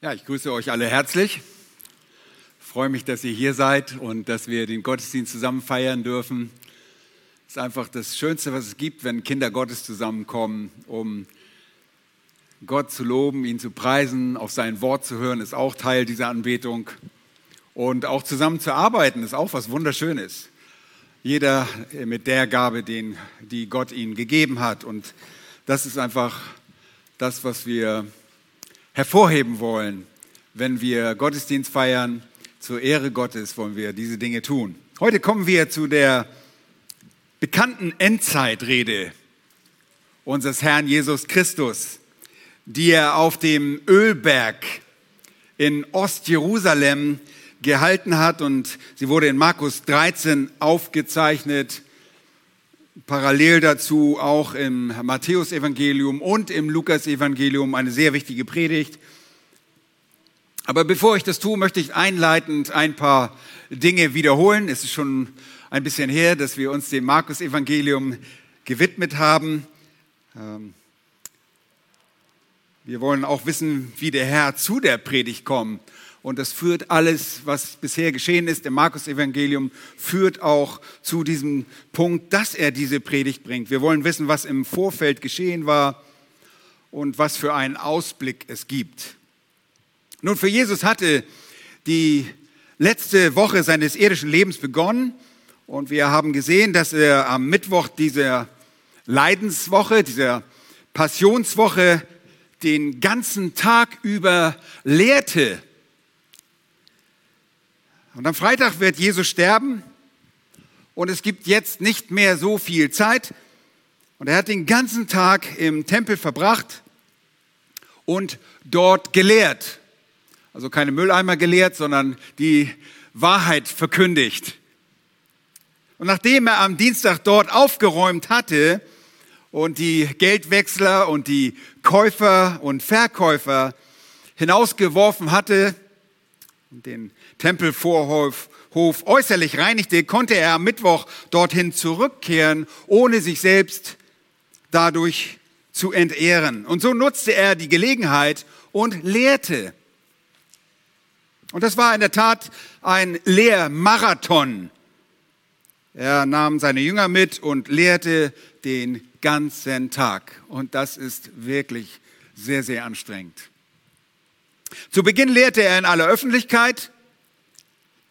Ja, ich grüße euch alle herzlich. Ich freue mich, dass ihr hier seid und dass wir den Gottesdienst zusammen feiern dürfen. Es ist einfach das Schönste, was es gibt, wenn Kinder Gottes zusammenkommen, um Gott zu loben, ihn zu preisen, auf sein Wort zu hören, ist auch Teil dieser Anbetung. Und auch zusammen zu arbeiten, ist auch was Wunderschönes. Jeder mit der Gabe, die Gott ihnen gegeben hat. Und das ist einfach das, was wir hervorheben wollen, wenn wir Gottesdienst feiern, zur Ehre Gottes wollen wir diese Dinge tun. Heute kommen wir zu der bekannten Endzeitrede unseres Herrn Jesus Christus, die er auf dem Ölberg in Ostjerusalem gehalten hat und sie wurde in Markus 13 aufgezeichnet, parallel dazu auch im Matthäusevangelium und im Lukasevangelium eine sehr wichtige Predigt. Aber bevor ich das tue, möchte ich einleitend ein paar Dinge wiederholen. Es ist schon ein bisschen her, dass wir uns dem Markus-Evangelium gewidmet haben. Ähm, wir wollen auch wissen, wie der Herr zu der Predigt kommt und das führt alles, was bisher geschehen ist im Markus-Evangelium, führt auch zu diesem Punkt, dass er diese Predigt bringt. Wir wollen wissen, was im Vorfeld geschehen war und was für einen Ausblick es gibt. Nun, für Jesus hatte die letzte Woche seines irdischen Lebens begonnen und wir haben gesehen, dass er am Mittwoch dieser Leidenswoche, dieser Passionswoche den ganzen Tag über lehrte und am Freitag wird Jesus sterben und es gibt jetzt nicht mehr so viel Zeit. Und er hat den ganzen Tag im Tempel verbracht und dort gelehrt. Also keine Mülleimer gelehrt, sondern die Wahrheit verkündigt. Und nachdem er am Dienstag dort aufgeräumt hatte und die Geldwechsler und die Käufer und Verkäufer hinausgeworfen hatte und den Tempelvorhof Hof äußerlich reinigte, konnte er am Mittwoch dorthin zurückkehren, ohne sich selbst dadurch zu entehren. Und so nutzte er die Gelegenheit und lehrte. Und das war in der Tat ein Lehrmarathon. Er nahm seine Jünger mit und lehrte den ganzen Tag. Und das ist wirklich sehr, sehr anstrengend. Zu Beginn lehrte er in aller Öffentlichkeit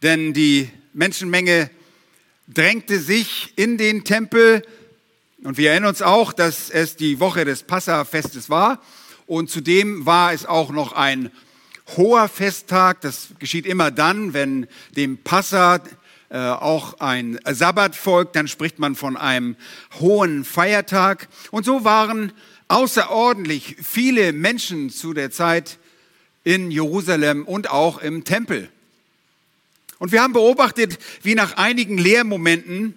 denn die Menschenmenge drängte sich in den Tempel und wir erinnern uns auch, dass es die Woche des Passafestes war und zudem war es auch noch ein hoher Festtag. Das geschieht immer dann, wenn dem Passa äh, auch ein Sabbat folgt, dann spricht man von einem hohen Feiertag. Und so waren außerordentlich viele Menschen zu der Zeit in Jerusalem und auch im Tempel. Und wir haben beobachtet, wie nach einigen Lehrmomenten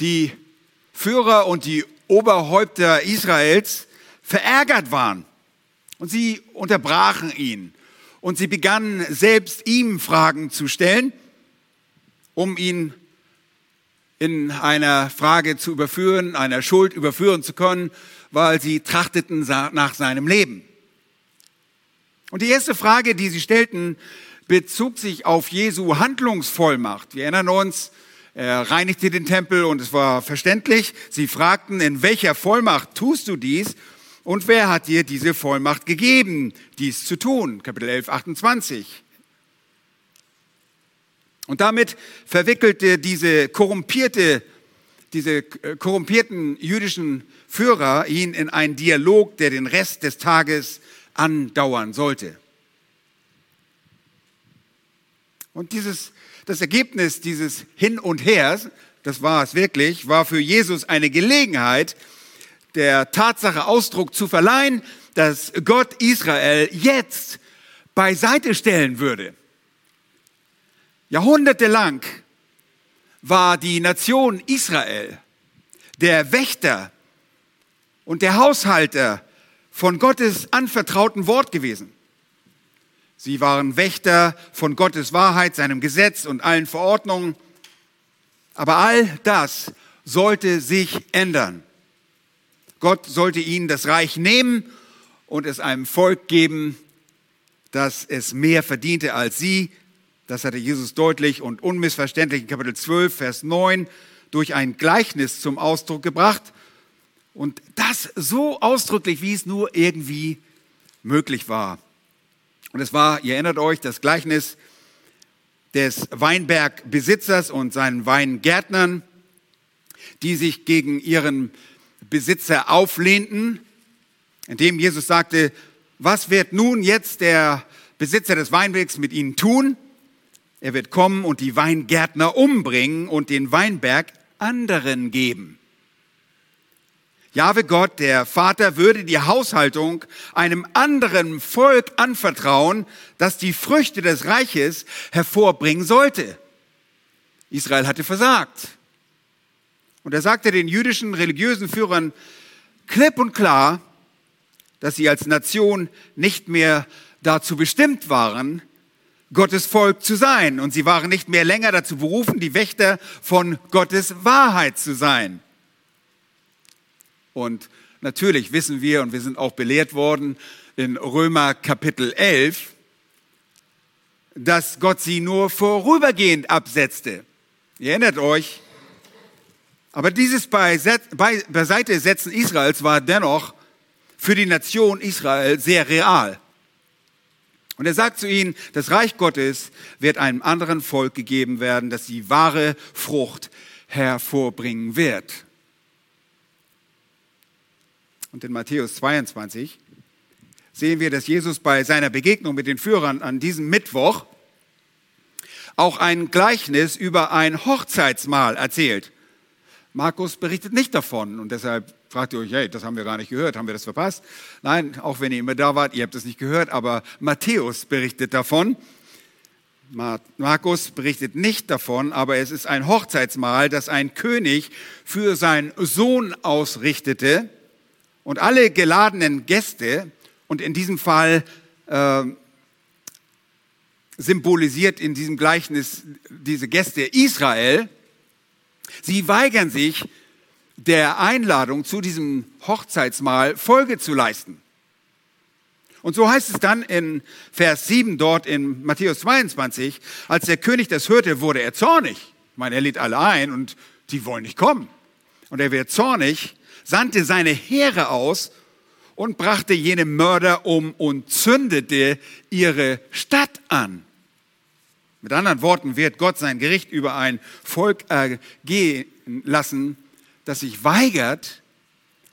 die Führer und die Oberhäupter Israels verärgert waren. Und sie unterbrachen ihn. Und sie begannen selbst ihm Fragen zu stellen, um ihn in einer Frage zu überführen, einer Schuld überführen zu können, weil sie trachteten nach seinem Leben. Und die erste Frage, die sie stellten, bezog sich auf Jesu Handlungsvollmacht. Wir erinnern uns, er reinigte den Tempel und es war verständlich. Sie fragten, in welcher Vollmacht tust du dies? Und wer hat dir diese Vollmacht gegeben, dies zu tun? Kapitel 11, 28. Und damit verwickelte diese korrumpierte, diese korrumpierten jüdischen Führer ihn in einen Dialog, der den Rest des Tages andauern sollte. Und dieses, das Ergebnis dieses Hin und Hers, das war es wirklich, war für Jesus eine Gelegenheit, der Tatsache Ausdruck zu verleihen, dass Gott Israel jetzt beiseite stellen würde. Jahrhundertelang war die Nation Israel der Wächter und der Haushalter von Gottes anvertrauten Wort gewesen. Sie waren Wächter von Gottes Wahrheit, seinem Gesetz und allen Verordnungen. Aber all das sollte sich ändern. Gott sollte ihnen das Reich nehmen und es einem Volk geben, dass es mehr verdiente als sie. Das hatte Jesus deutlich und unmissverständlich in Kapitel 12, Vers 9 durch ein Gleichnis zum Ausdruck gebracht. Und das so ausdrücklich, wie es nur irgendwie möglich war. Und es war, ihr erinnert euch, das Gleichnis des Weinbergbesitzers und seinen Weingärtnern, die sich gegen ihren Besitzer auflehnten, indem Jesus sagte, was wird nun jetzt der Besitzer des Weinbergs mit ihnen tun? Er wird kommen und die Weingärtner umbringen und den Weinberg anderen geben. Jahwe Gott, der Vater, würde die Haushaltung einem anderen Volk anvertrauen, das die Früchte des Reiches hervorbringen sollte. Israel hatte versagt. Und er sagte den jüdischen religiösen Führern klipp und klar, dass sie als Nation nicht mehr dazu bestimmt waren, Gottes Volk zu sein. Und sie waren nicht mehr länger dazu berufen, die Wächter von Gottes Wahrheit zu sein. Und natürlich wissen wir, und wir sind auch belehrt worden in Römer Kapitel 11, dass Gott sie nur vorübergehend absetzte. Ihr erinnert euch. Aber dieses Beiseite setzen Israels war dennoch für die Nation Israel sehr real. Und er sagt zu ihnen, das Reich Gottes wird einem anderen Volk gegeben werden, das die wahre Frucht hervorbringen wird. Und in Matthäus 22 sehen wir, dass Jesus bei seiner Begegnung mit den Führern an diesem Mittwoch auch ein Gleichnis über ein Hochzeitsmahl erzählt. Markus berichtet nicht davon und deshalb fragt ihr euch, hey, das haben wir gar nicht gehört, haben wir das verpasst? Nein, auch wenn ihr immer da wart, ihr habt es nicht gehört, aber Matthäus berichtet davon. Markus berichtet nicht davon, aber es ist ein Hochzeitsmahl, das ein König für seinen Sohn ausrichtete und alle geladenen Gäste, und in diesem Fall äh, symbolisiert in diesem Gleichnis diese Gäste Israel, Sie weigern sich, der Einladung zu diesem Hochzeitsmahl Folge zu leisten. Und so heißt es dann in Vers 7 dort in Matthäus 22, als der König das hörte, wurde er zornig. Ich meine, er lädt alle ein und die wollen nicht kommen. Und er wird zornig, sandte seine Heere aus und brachte jene Mörder um und zündete ihre Stadt an. Mit anderen Worten wird Gott sein Gericht über ein Volk ergehen lassen, das sich weigert,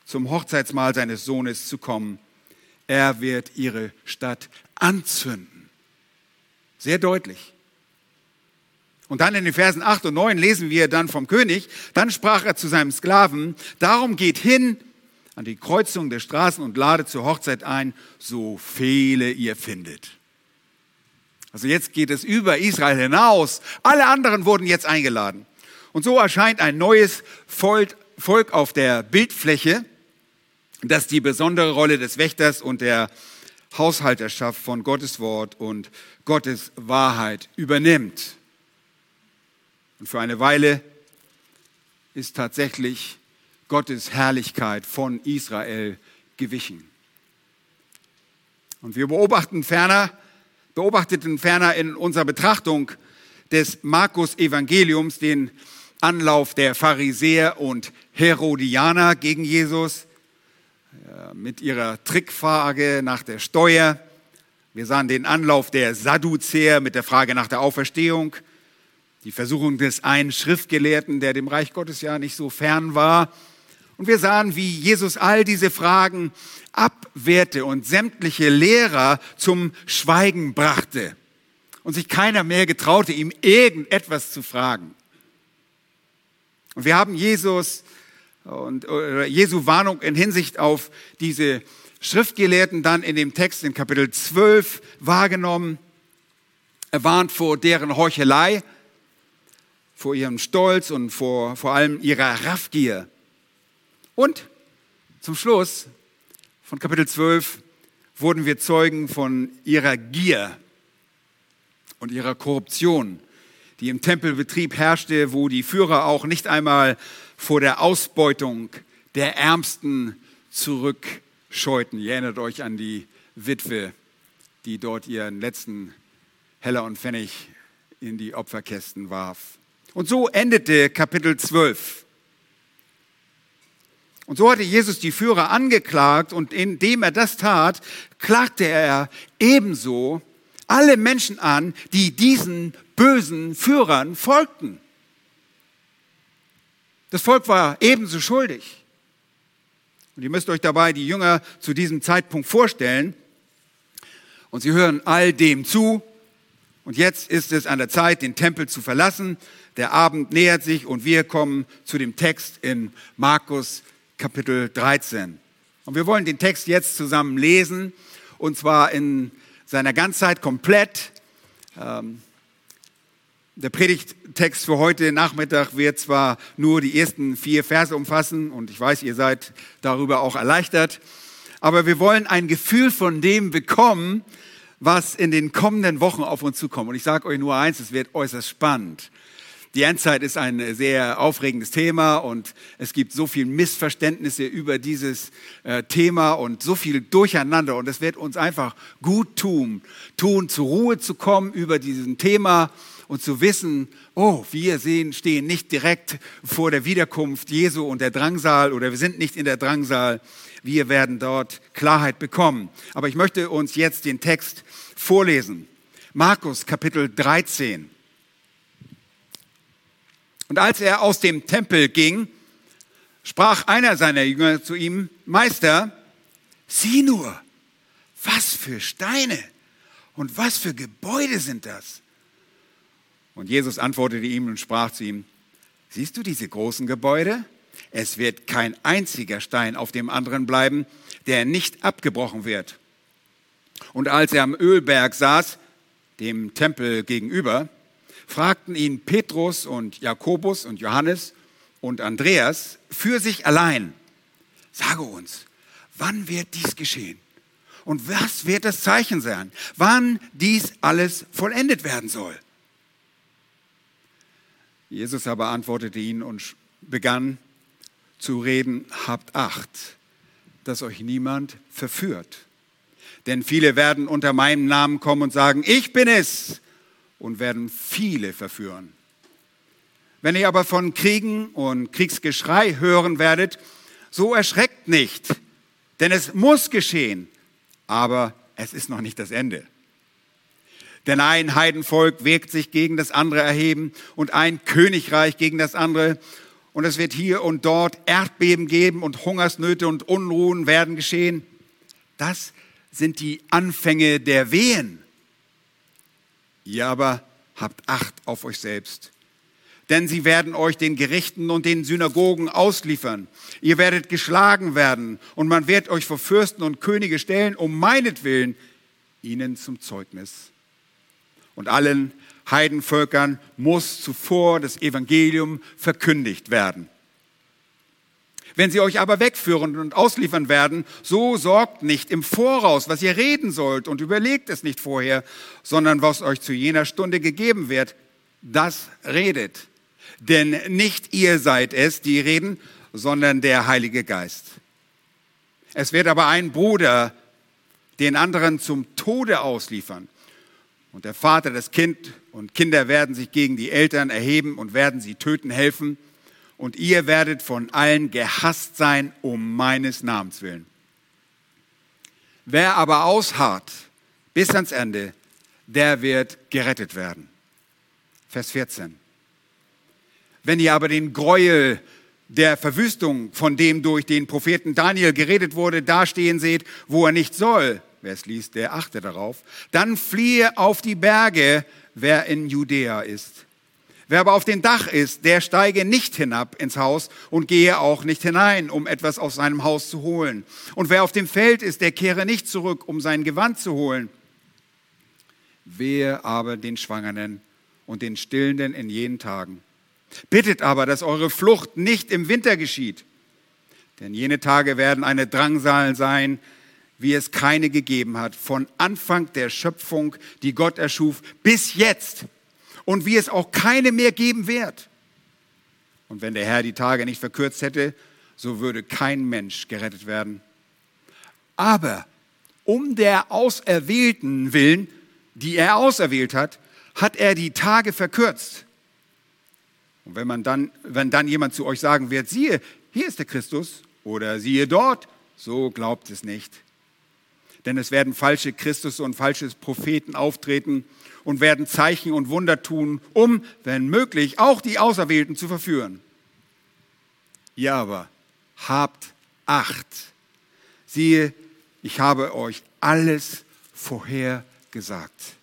zum Hochzeitsmahl seines Sohnes zu kommen. Er wird ihre Stadt anzünden. Sehr deutlich. Und dann in den Versen 8 und 9 lesen wir dann vom König, dann sprach er zu seinem Sklaven, darum geht hin an die Kreuzung der Straßen und lade zur Hochzeit ein, so viele ihr findet. Also jetzt geht es über Israel hinaus. Alle anderen wurden jetzt eingeladen. Und so erscheint ein neues Volk auf der Bildfläche, das die besondere Rolle des Wächters und der Haushalterschaft von Gottes Wort und Gottes Wahrheit übernimmt. Und für eine Weile ist tatsächlich Gottes Herrlichkeit von Israel gewichen. Und wir beobachten ferner, beobachteten ferner in unserer Betrachtung des Markus Evangeliums den Anlauf der Pharisäer und Herodianer gegen Jesus mit ihrer Trickfrage nach der Steuer. Wir sahen den Anlauf der Sadduzäer mit der Frage nach der Auferstehung, die Versuchung des einen Schriftgelehrten, der dem Reich Gottes ja nicht so fern war. Und wir sahen, wie Jesus all diese Fragen abwehrte und sämtliche Lehrer zum Schweigen brachte und sich keiner mehr getraute, ihm irgendetwas zu fragen. Und wir haben Jesus und Jesu Warnung in Hinsicht auf diese Schriftgelehrten dann in dem Text in Kapitel 12 wahrgenommen. Er warnt vor deren Heuchelei, vor ihrem Stolz und vor, vor allem ihrer Raffgier. Und zum Schluss von Kapitel 12 wurden wir Zeugen von ihrer Gier und ihrer Korruption, die im Tempelbetrieb herrschte, wo die Führer auch nicht einmal vor der Ausbeutung der Ärmsten zurückscheuten. Ihr erinnert euch an die Witwe die dort ihren letzten Heller und Pfennig in die Opferkästen warf. Und so endete Kapitel 12. Und so hatte Jesus die Führer angeklagt und indem er das tat, klagte er ebenso alle Menschen an, die diesen bösen Führern folgten. Das Volk war ebenso schuldig. Und ihr müsst euch dabei die Jünger zu diesem Zeitpunkt vorstellen. Und sie hören all dem zu. Und jetzt ist es an der Zeit, den Tempel zu verlassen. Der Abend nähert sich und wir kommen zu dem Text in Markus Kapitel 13. Und wir wollen den Text jetzt zusammen lesen, und zwar in seiner Ganzheit komplett. Ähm, der Predigttext für heute Nachmittag wird zwar nur die ersten vier Verse umfassen, und ich weiß, ihr seid darüber auch erleichtert, aber wir wollen ein Gefühl von dem bekommen, was in den kommenden Wochen auf uns zukommt. Und ich sage euch nur eins, es wird äußerst spannend. Die Endzeit ist ein sehr aufregendes Thema und es gibt so viel Missverständnisse über dieses äh, Thema und so viel Durcheinander und es wird uns einfach gut tun, tun, zur Ruhe zu kommen über diesen Thema und zu wissen, oh, wir sehen, stehen nicht direkt vor der Wiederkunft Jesu und der Drangsal oder wir sind nicht in der Drangsal. Wir werden dort Klarheit bekommen. Aber ich möchte uns jetzt den Text vorlesen. Markus Kapitel 13. Und als er aus dem Tempel ging, sprach einer seiner Jünger zu ihm, Meister, sieh nur, was für Steine und was für Gebäude sind das? Und Jesus antwortete ihm und sprach zu ihm, siehst du diese großen Gebäude? Es wird kein einziger Stein auf dem anderen bleiben, der nicht abgebrochen wird. Und als er am Ölberg saß, dem Tempel gegenüber, fragten ihn Petrus und Jakobus und Johannes und Andreas für sich allein, sage uns, wann wird dies geschehen? Und was wird das Zeichen sein, wann dies alles vollendet werden soll? Jesus aber antwortete ihnen und begann zu reden, habt Acht, dass euch niemand verführt. Denn viele werden unter meinem Namen kommen und sagen, ich bin es, und werden viele verführen. Wenn ihr aber von Kriegen und Kriegsgeschrei hören werdet, so erschreckt nicht, denn es muss geschehen, aber es ist noch nicht das Ende. Denn ein Heidenvolk wirkt sich gegen das andere erheben und ein Königreich gegen das andere. Und es wird hier und dort Erdbeben geben und Hungersnöte und Unruhen werden geschehen. Das sind die Anfänge der Wehen. Ihr aber habt Acht auf euch selbst. Denn sie werden euch den Gerichten und den Synagogen ausliefern. Ihr werdet geschlagen werden und man wird euch vor Fürsten und Könige stellen, um meinetwillen ihnen zum Zeugnis. Und allen Heidenvölkern muss zuvor das Evangelium verkündigt werden. Wenn sie euch aber wegführen und ausliefern werden, so sorgt nicht im Voraus, was ihr reden sollt und überlegt es nicht vorher, sondern was euch zu jener Stunde gegeben wird, das redet. Denn nicht ihr seid es, die reden, sondern der Heilige Geist. Es wird aber ein Bruder den anderen zum Tode ausliefern. Und der Vater, das Kind und Kinder werden sich gegen die Eltern erheben und werden sie töten helfen und ihr werdet von allen gehasst sein um meines Namens willen. Wer aber ausharrt bis ans Ende, der wird gerettet werden. Vers 14. Wenn ihr aber den Gräuel der Verwüstung, von dem durch den Propheten Daniel geredet wurde, dastehen seht, wo er nicht soll, wer es liest, der achte darauf, dann fliehe auf die Berge, wer in Judäa ist. Wer aber auf dem Dach ist, der steige nicht hinab ins Haus und gehe auch nicht hinein, um etwas aus seinem Haus zu holen. Und wer auf dem Feld ist, der kehre nicht zurück, um sein Gewand zu holen. Wehe aber den Schwangeren und den Stillenden in jenen Tagen. Bittet aber, dass eure Flucht nicht im Winter geschieht. Denn jene Tage werden eine Drangsal sein, wie es keine gegeben hat, von Anfang der Schöpfung, die Gott erschuf, bis jetzt und wie es auch keine mehr geben wird. Und wenn der Herr die Tage nicht verkürzt hätte, so würde kein Mensch gerettet werden. Aber Um der Auserwählten willen, die er auserwählt hat, hat er die Tage verkürzt. Und wenn man dann, wenn dann jemand zu euch sagen wird, siehe, hier ist der Christus oder siehe dort, so glaubt es nicht. Denn es werden falsche Christus und falsche Propheten auftreten und werden Zeichen und Wunder tun, um, wenn möglich, auch die Auserwählten zu verführen. Ihr aber habt Acht. Siehe, ich habe euch alles vorhergesagt.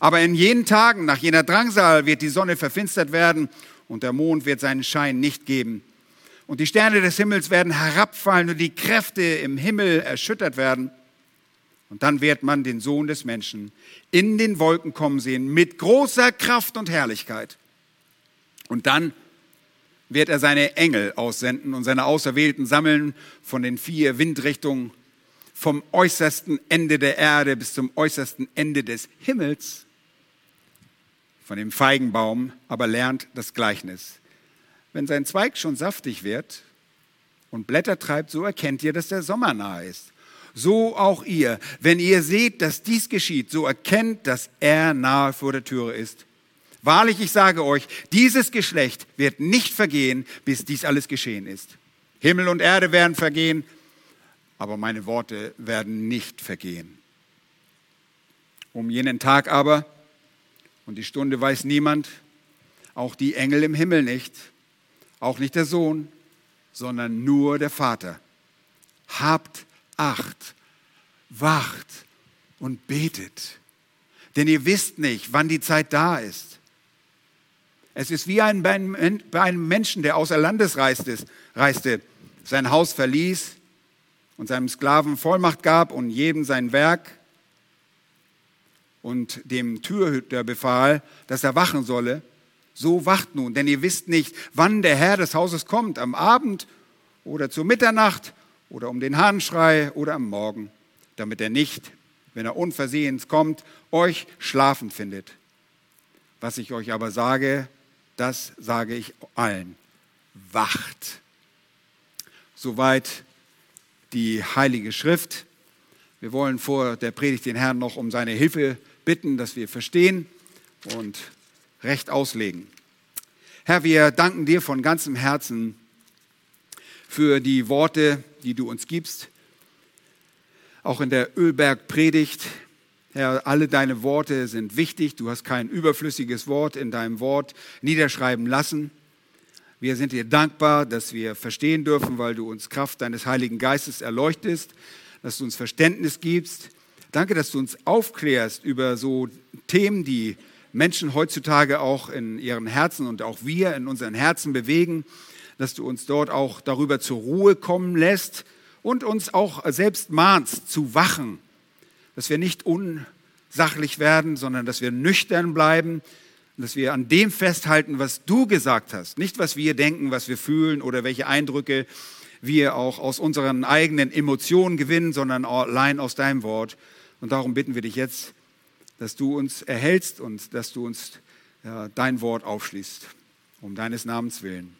Aber in jenen Tagen, nach jener Drangsal, wird die Sonne verfinstert werden und der Mond wird seinen Schein nicht geben. Und die Sterne des Himmels werden herabfallen und die Kräfte im Himmel erschüttert werden. Und dann wird man den Sohn des Menschen in den Wolken kommen sehen mit großer Kraft und Herrlichkeit. Und dann wird er seine Engel aussenden und seine Auserwählten sammeln von den vier Windrichtungen, vom äußersten Ende der Erde bis zum äußersten Ende des Himmels. Von dem Feigenbaum aber lernt das Gleichnis. Wenn sein Zweig schon saftig wird und Blätter treibt, so erkennt ihr, dass der Sommer nahe ist so auch ihr. Wenn ihr seht, dass dies geschieht, so erkennt, dass er nahe vor der Türe ist. Wahrlich, ich sage euch, dieses Geschlecht wird nicht vergehen, bis dies alles geschehen ist. Himmel und Erde werden vergehen, aber meine Worte werden nicht vergehen. Um jenen Tag aber, und die Stunde weiß niemand, auch die Engel im Himmel nicht, auch nicht der Sohn, sondern nur der Vater. Habt Acht, wacht und betet, denn ihr wisst nicht, wann die Zeit da ist. Es ist wie ein, bei einem Menschen, der außer Landes reiste, reiste, sein Haus verließ und seinem Sklaven Vollmacht gab und jedem sein Werk und dem Türhüter befahl, dass er wachen solle. So wacht nun, denn ihr wisst nicht, wann der Herr des Hauses kommt, am Abend oder zur Mitternacht oder um den Hahnschrei oder am Morgen, damit er nicht, wenn er unversehens kommt, euch schlafen findet. Was ich euch aber sage, das sage ich allen. Wacht. Soweit die Heilige Schrift. Wir wollen vor der Predigt den Herrn noch um seine Hilfe bitten, dass wir verstehen und recht auslegen. Herr, wir danken dir von ganzem Herzen für die Worte, die du uns gibst. Auch in der Ölberg-Predigt, Herr, alle deine Worte sind wichtig. Du hast kein überflüssiges Wort in deinem Wort niederschreiben lassen. Wir sind dir dankbar, dass wir verstehen dürfen, weil du uns Kraft deines Heiligen Geistes erleuchtest, dass du uns Verständnis gibst. Danke, dass du uns aufklärst über so Themen, die Menschen heutzutage auch in ihren Herzen und auch wir in unseren Herzen bewegen dass du uns dort auch darüber zur Ruhe kommen lässt und uns auch selbst mahnst zu wachen, dass wir nicht unsachlich werden, sondern dass wir nüchtern bleiben, dass wir an dem festhalten, was du gesagt hast, nicht was wir denken, was wir fühlen oder welche Eindrücke wir auch aus unseren eigenen Emotionen gewinnen, sondern allein aus deinem Wort. Und darum bitten wir dich jetzt, dass du uns erhältst und dass du uns ja, dein Wort aufschließt, um deines Namens willen.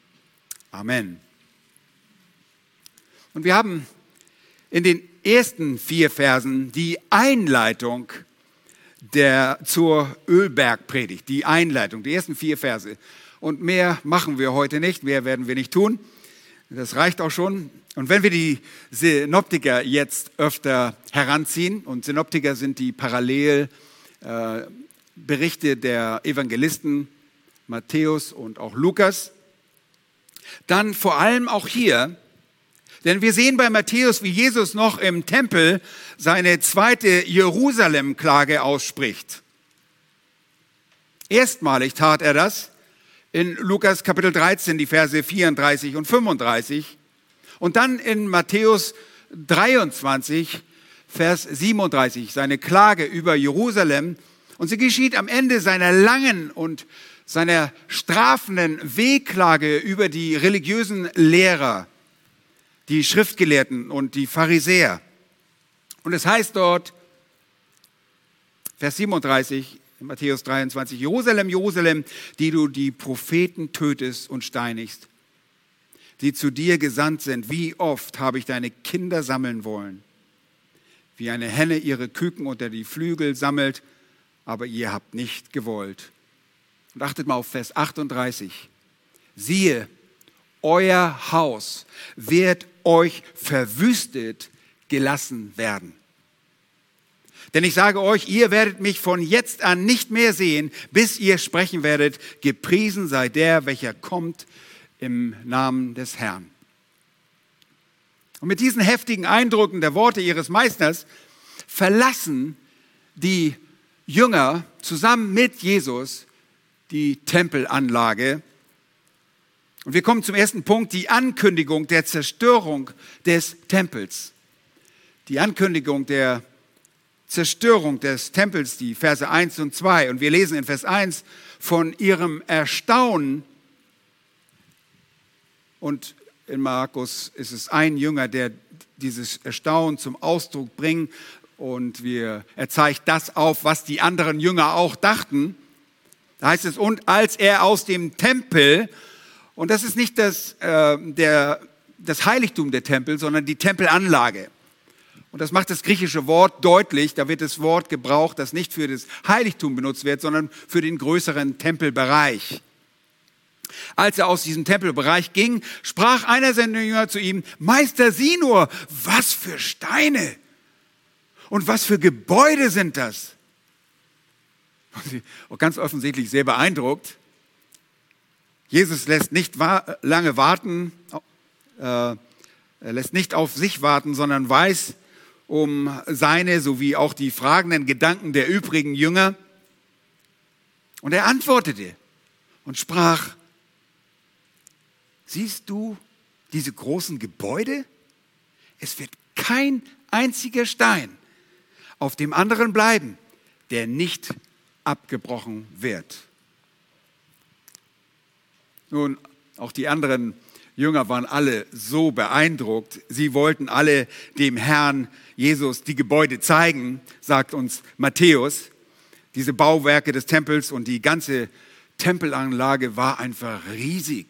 Amen. Und wir haben in den ersten vier Versen die Einleitung der, zur Ölbergpredigt, die Einleitung, die ersten vier Verse. Und mehr machen wir heute nicht, mehr werden wir nicht tun. Das reicht auch schon. Und wenn wir die Synoptiker jetzt öfter heranziehen, und Synoptiker sind die Parallelberichte äh, der Evangelisten Matthäus und auch Lukas, dann vor allem auch hier, denn wir sehen bei Matthäus, wie Jesus noch im Tempel seine zweite Jerusalem-Klage ausspricht. Erstmalig tat er das in Lukas Kapitel 13, die Verse 34 und 35 und dann in Matthäus 23, Vers 37, seine Klage über Jerusalem. Und sie geschieht am Ende seiner langen und seiner strafenden Wehklage über die religiösen Lehrer, die Schriftgelehrten und die Pharisäer. Und es heißt dort, Vers 37, in Matthäus 23, Jerusalem, Jerusalem, die du die Propheten tötest und steinigst, die zu dir gesandt sind, wie oft habe ich deine Kinder sammeln wollen, wie eine Henne ihre Küken unter die Flügel sammelt, aber ihr habt nicht gewollt. Und achtet mal auf Vers 38. Siehe, euer Haus wird euch verwüstet gelassen werden. Denn ich sage euch, ihr werdet mich von jetzt an nicht mehr sehen, bis ihr sprechen werdet, gepriesen sei der, welcher kommt im Namen des Herrn. Und mit diesen heftigen Eindrücken der Worte ihres Meisters verlassen die Jünger zusammen mit Jesus die Tempelanlage. Und wir kommen zum ersten Punkt, die Ankündigung der Zerstörung des Tempels. Die Ankündigung der Zerstörung des Tempels, die Verse 1 und 2. Und wir lesen in Vers 1 von ihrem Erstaunen. Und in Markus ist es ein Jünger, der dieses Erstaunen zum Ausdruck bringt. Und wir, er zeigt das auf, was die anderen Jünger auch dachten. Da heißt es, und als er aus dem Tempel, und das ist nicht das, äh, der, das Heiligtum der Tempel, sondern die Tempelanlage. Und das macht das griechische Wort deutlich. Da wird das Wort gebraucht, das nicht für das Heiligtum benutzt wird, sondern für den größeren Tempelbereich. Als er aus diesem Tempelbereich ging, sprach einer seiner Jünger zu ihm, Meister, sieh nur, was für Steine und was für Gebäude sind das. Und ganz offensichtlich sehr beeindruckt. Jesus lässt nicht lange warten, äh, er lässt nicht auf sich warten, sondern weiß, um seine sowie auch die fragenden Gedanken der übrigen Jünger. Und er antwortete und sprach, siehst du diese großen Gebäude? Es wird kein einziger Stein auf dem anderen bleiben, der nicht abgebrochen wird. Nun, auch die anderen Jünger waren alle so beeindruckt. Sie wollten alle dem Herrn Jesus die Gebäude zeigen, sagt uns Matthäus. Diese Bauwerke des Tempels und die ganze Tempelanlage war einfach riesig.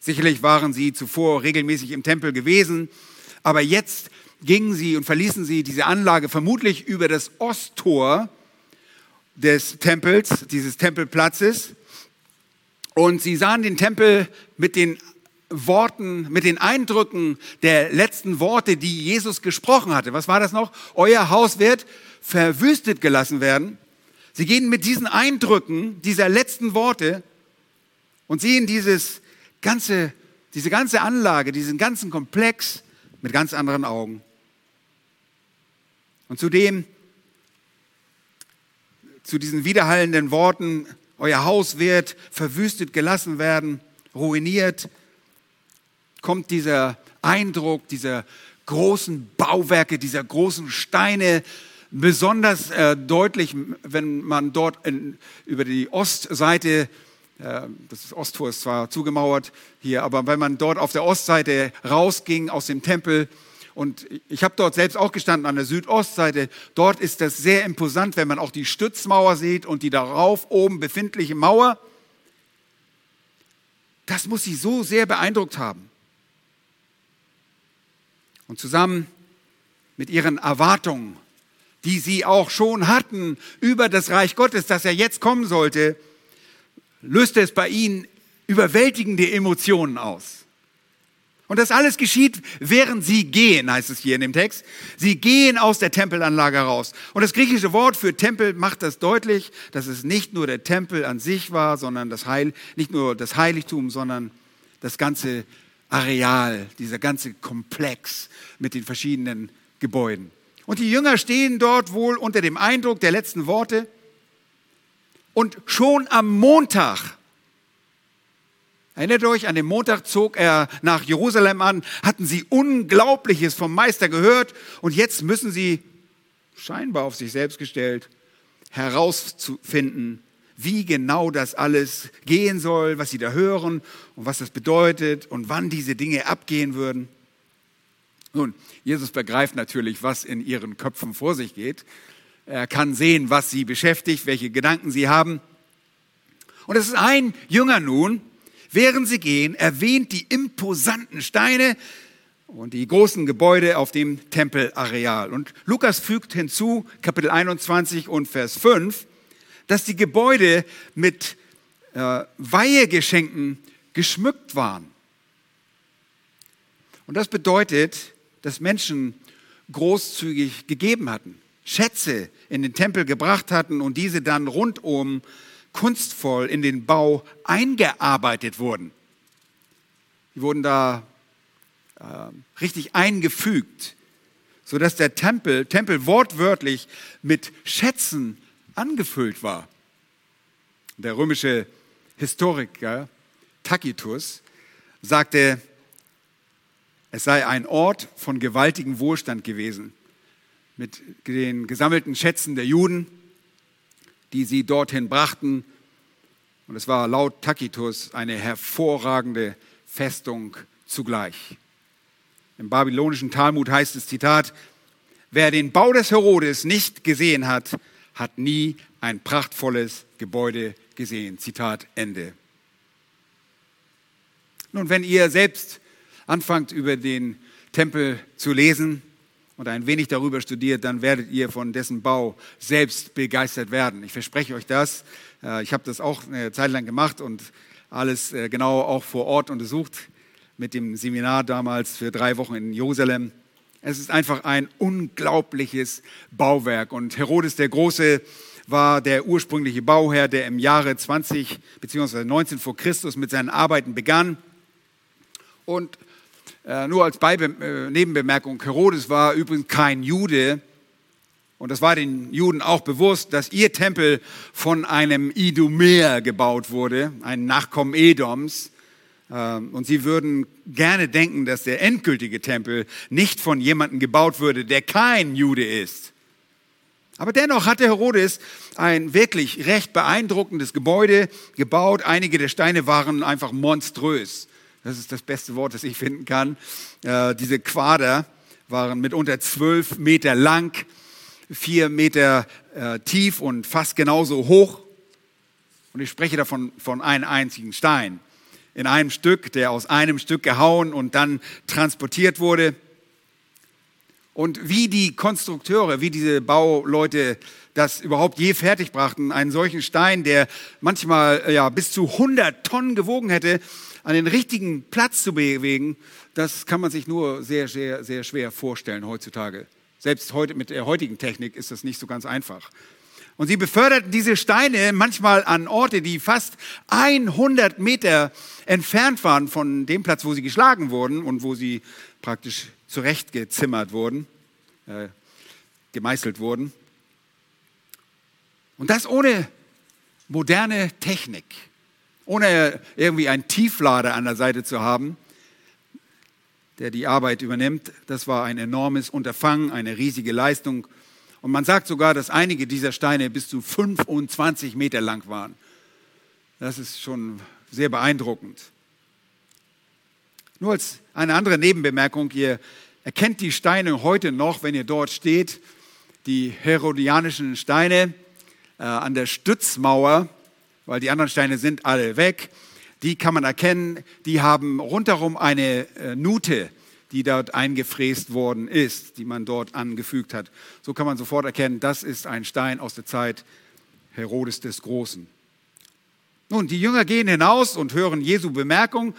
Sicherlich waren sie zuvor regelmäßig im Tempel gewesen, aber jetzt gingen sie und verließen sie diese Anlage vermutlich über das Osttor des Tempels, dieses Tempelplatzes und sie sahen den Tempel mit den Worten, mit den Eindrücken der letzten Worte, die Jesus gesprochen hatte. Was war das noch? Euer Haus wird verwüstet gelassen werden. Sie gehen mit diesen Eindrücken dieser letzten Worte und sehen dieses ganze, diese ganze Anlage, diesen ganzen Komplex mit ganz anderen Augen. Und zudem, zu diesen widerhallenden Worten euer Haus wird verwüstet gelassen werden, ruiniert, kommt dieser Eindruck dieser großen Bauwerke, dieser großen Steine, besonders äh, deutlich, wenn man dort in, über die Ostseite, äh, das Osttor ist zwar zugemauert hier, aber wenn man dort auf der Ostseite rausging aus dem Tempel, und ich habe dort selbst auch gestanden an der Südostseite. Dort ist das sehr imposant, wenn man auch die Stützmauer sieht und die darauf oben befindliche Mauer. Das muss sie so sehr beeindruckt haben. Und zusammen mit ihren Erwartungen, die sie auch schon hatten über das Reich Gottes, das er jetzt kommen sollte, löste es bei ihnen überwältigende Emotionen aus. Und das alles geschieht, während sie gehen, heißt es hier in dem Text. Sie gehen aus der Tempelanlage raus. Und das griechische Wort für Tempel macht das deutlich, dass es nicht nur der Tempel an sich war, sondern das Heil, nicht nur das Heiligtum, sondern das ganze Areal, dieser ganze Komplex mit den verschiedenen Gebäuden. Und die Jünger stehen dort wohl unter dem Eindruck der letzten Worte. Und schon am Montag Erinnert euch, an dem Montag zog er nach Jerusalem an, hatten sie Unglaubliches vom Meister gehört und jetzt müssen sie, scheinbar auf sich selbst gestellt, herausfinden, wie genau das alles gehen soll, was sie da hören und was das bedeutet und wann diese Dinge abgehen würden. Nun, Jesus begreift natürlich, was in ihren Köpfen vor sich geht. Er kann sehen, was sie beschäftigt, welche Gedanken sie haben. Und es ist ein Jünger nun, Während sie gehen, erwähnt die imposanten Steine und die großen Gebäude auf dem Tempelareal. Und Lukas fügt hinzu, Kapitel 21 und Vers 5, dass die Gebäude mit äh, Weihegeschenken geschmückt waren. Und das bedeutet, dass Menschen großzügig gegeben hatten, Schätze in den Tempel gebracht hatten und diese dann rundum kunstvoll in den Bau eingearbeitet wurden. Die wurden da äh, richtig eingefügt, sodass der Tempel, Tempel wortwörtlich mit Schätzen angefüllt war. Der römische Historiker Tacitus sagte, es sei ein Ort von gewaltigem Wohlstand gewesen, mit den gesammelten Schätzen der Juden, die sie dorthin brachten. Und es war laut Tacitus eine hervorragende Festung zugleich. Im babylonischen Talmud heißt es, Zitat, wer den Bau des Herodes nicht gesehen hat, hat nie ein prachtvolles Gebäude gesehen. Zitat Ende. Nun, wenn ihr selbst anfangt, über den Tempel zu lesen und ein wenig darüber studiert, dann werdet ihr von dessen Bau selbst begeistert werden. Ich verspreche euch das. Äh, ich habe das auch eine Zeit lang gemacht und alles äh, genau auch vor Ort untersucht mit dem Seminar damals für drei Wochen in Jerusalem. Es ist einfach ein unglaubliches Bauwerk. Und Herodes der Große war der ursprüngliche Bauherr, der im Jahre 20 bzw. 19 vor Christus mit seinen Arbeiten begann. Und äh, nur als Beibe äh, Nebenbemerkung, Herodes war übrigens kein Jude. Und das war den Juden auch bewusst, dass ihr Tempel von einem Idumäer gebaut wurde, ein Nachkommen Edoms. Ähm, und sie würden gerne denken, dass der endgültige Tempel nicht von jemandem gebaut würde, der kein Jude ist. Aber dennoch hatte Herodes ein wirklich recht beeindruckendes Gebäude gebaut. Einige der Steine waren einfach monströs. Das ist das beste Wort, das ich finden kann. Äh, diese Quader waren mitunter zwölf Meter lang, vier Meter äh, tief und fast genauso hoch. Und ich spreche davon von einem einzigen Stein in einem Stück, der aus einem Stück gehauen und dann transportiert wurde. Und wie die Konstrukteure, wie diese Bauleute das überhaupt je fertig brachten, einen solchen Stein, der manchmal ja, bis zu 100 Tonnen gewogen hätte, an den richtigen Platz zu bewegen, das kann man sich nur sehr, sehr, sehr schwer vorstellen heutzutage. Selbst heute mit der heutigen Technik ist das nicht so ganz einfach. Und sie beförderten diese Steine manchmal an Orte, die fast 100 Meter entfernt waren von dem Platz, wo sie geschlagen wurden und wo sie praktisch zurechtgezimmert wurden, äh, gemeißelt wurden. Und das ohne moderne Technik, ohne irgendwie einen Tieflader an der Seite zu haben, der die Arbeit übernimmt. Das war ein enormes Unterfangen, eine riesige Leistung. Und man sagt sogar, dass einige dieser Steine bis zu 25 Meter lang waren. Das ist schon sehr beeindruckend. Nur als eine andere Nebenbemerkung, ihr erkennt die Steine heute noch, wenn ihr dort steht, die herodianischen Steine äh, an der Stützmauer, weil die anderen Steine sind alle weg. Die kann man erkennen, die haben rundherum eine äh, Nute die dort eingefräst worden ist, die man dort angefügt hat. So kann man sofort erkennen, das ist ein Stein aus der Zeit Herodes des Großen. Nun, die Jünger gehen hinaus und hören Jesu Bemerkung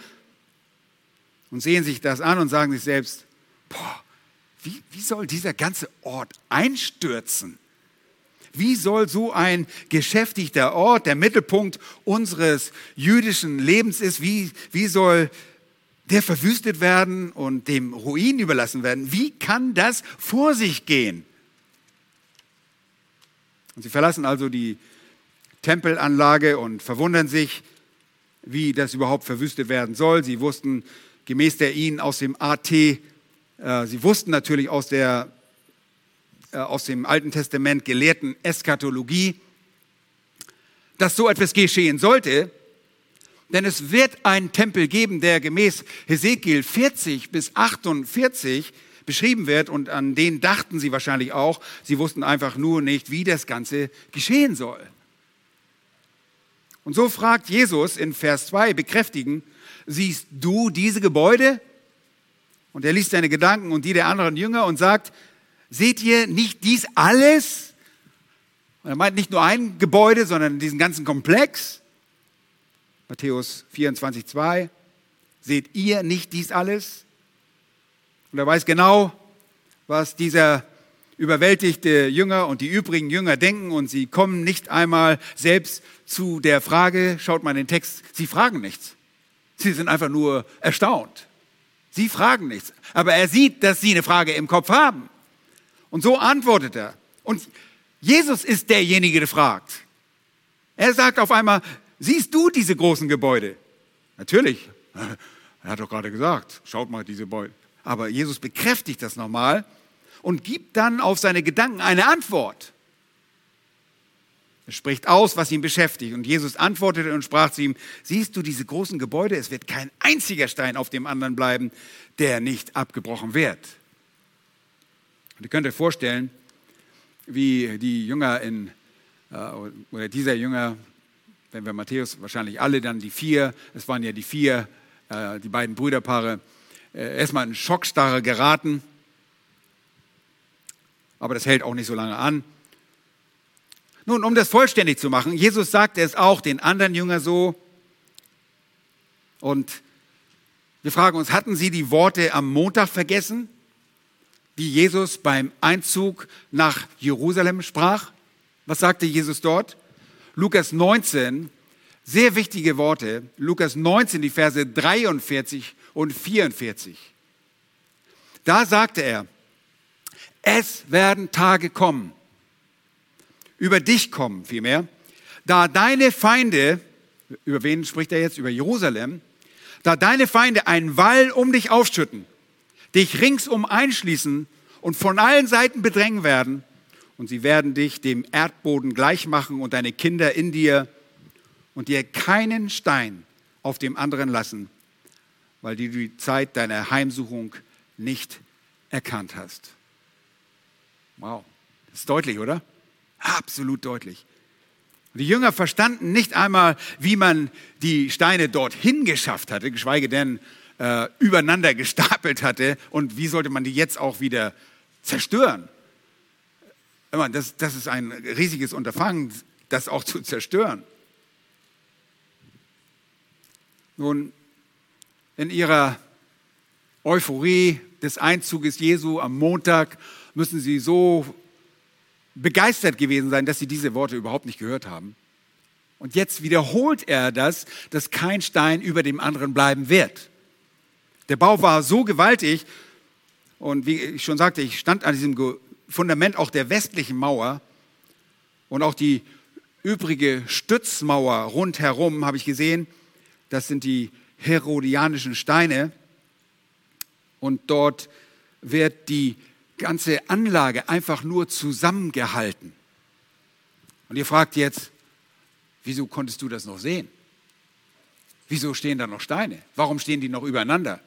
und sehen sich das an und sagen sich selbst, boah, wie, wie soll dieser ganze Ort einstürzen? Wie soll so ein geschäftigter Ort, der Mittelpunkt unseres jüdischen Lebens ist, wie, wie soll der verwüstet werden und dem Ruin überlassen werden. Wie kann das vor sich gehen? Und sie verlassen also die Tempelanlage und verwundern sich, wie das überhaupt verwüstet werden soll. Sie wussten gemäß der ihnen aus dem AT, äh, sie wussten natürlich aus, der, aus dem Alten Testament gelehrten Eschatologie, dass so etwas geschehen sollte. Denn es wird einen Tempel geben, der gemäß Hesekiel 40 bis 48 beschrieben wird und an den dachten sie wahrscheinlich auch. Sie wussten einfach nur nicht, wie das Ganze geschehen soll. Und so fragt Jesus in Vers 2 bekräftigen, siehst du diese Gebäude? und er liest seine Gedanken und die der anderen Jünger und sagt, seht ihr nicht dies alles? Und er meint nicht nur ein Gebäude, sondern diesen ganzen Komplex. Matthäus 24, 2. Seht ihr nicht dies alles? Und er weiß genau, was dieser überwältigte Jünger und die übrigen Jünger denken und sie kommen nicht einmal selbst zu der Frage, schaut mal den Text, sie fragen nichts. Sie sind einfach nur erstaunt. Sie fragen nichts. Aber er sieht, dass sie eine Frage im Kopf haben. Und so antwortet er. Und Jesus ist derjenige, der fragt. Er sagt auf einmal, siehst du diese großen Gebäude? Natürlich. Er hat doch gerade gesagt, schaut mal diese Gebäude. Aber Jesus bekräftigt das nochmal und gibt dann auf seine Gedanken eine Antwort. Er spricht aus, was ihn beschäftigt. Und Jesus antwortete und sprach zu ihm, siehst du diese großen Gebäude? Es wird kein einziger Stein auf dem anderen bleiben, der nicht abgebrochen wird. Und ihr könnt euch vorstellen, wie die Jünger in, äh, oder dieser Jünger, wenn wir Matthäus, wahrscheinlich alle dann die vier, es waren ja die vier, äh, die beiden Brüderpaare, äh, erstmal in Schockstarre geraten. Aber das hält auch nicht so lange an. Nun, um das vollständig zu machen, Jesus sagte es auch den anderen Jüngern so. Und wir fragen uns, hatten sie die Worte am Montag vergessen, die Jesus beim Einzug nach Jerusalem sprach? Was sagte Jesus dort? Lukas 19, sehr wichtige Worte. Lukas 19, die Verse 43 und 44. Da sagte er, es werden Tage kommen, über dich kommen vielmehr, da deine Feinde, über wen spricht er jetzt? Über Jerusalem, da deine Feinde einen Wall um dich aufschütten, dich ringsum einschließen und von allen Seiten bedrängen werden, und sie werden dich dem Erdboden gleich machen und deine Kinder in dir und dir keinen Stein auf dem anderen lassen, weil du die Zeit deiner Heimsuchung nicht erkannt hast. Wow, das ist deutlich, oder? Absolut deutlich. Die Jünger verstanden nicht einmal, wie man die Steine dorthin geschafft hatte, geschweige denn äh, übereinander gestapelt hatte und wie sollte man die jetzt auch wieder zerstören. Das, das ist ein riesiges Unterfangen, das auch zu zerstören. Nun, in ihrer Euphorie des Einzuges Jesu am Montag müssen sie so begeistert gewesen sein, dass sie diese Worte überhaupt nicht gehört haben. Und jetzt wiederholt er das, dass kein Stein über dem anderen bleiben wird. Der Bau war so gewaltig und wie ich schon sagte, ich stand an diesem Fundament auch der westlichen Mauer und auch die übrige Stützmauer rundherum habe ich gesehen. Das sind die herodianischen Steine und dort wird die ganze Anlage einfach nur zusammengehalten. Und ihr fragt jetzt, wieso konntest du das noch sehen? Wieso stehen da noch Steine? Warum stehen die noch übereinander?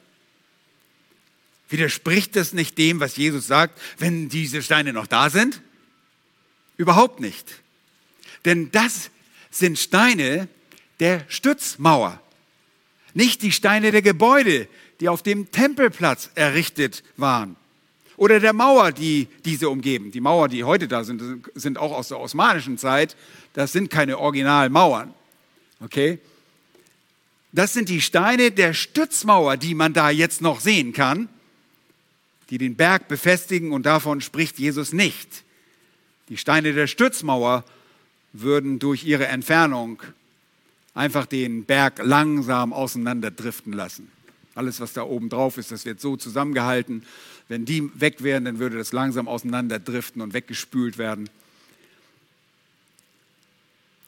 Widerspricht das nicht dem, was Jesus sagt, wenn diese Steine noch da sind? Überhaupt nicht. Denn das sind Steine der Stützmauer, nicht die Steine der Gebäude, die auf dem Tempelplatz errichtet waren oder der Mauer, die diese umgeben. Die Mauer, die heute da sind, sind auch aus der osmanischen Zeit. Das sind keine Originalmauern. Okay? Das sind die Steine der Stützmauer, die man da jetzt noch sehen kann, die den Berg befestigen und davon spricht Jesus nicht. Die Steine der Stützmauer würden durch ihre Entfernung einfach den Berg langsam auseinanderdriften lassen. Alles, was da oben drauf ist, das wird so zusammengehalten, wenn die weg wären, dann würde das langsam auseinanderdriften und weggespült werden.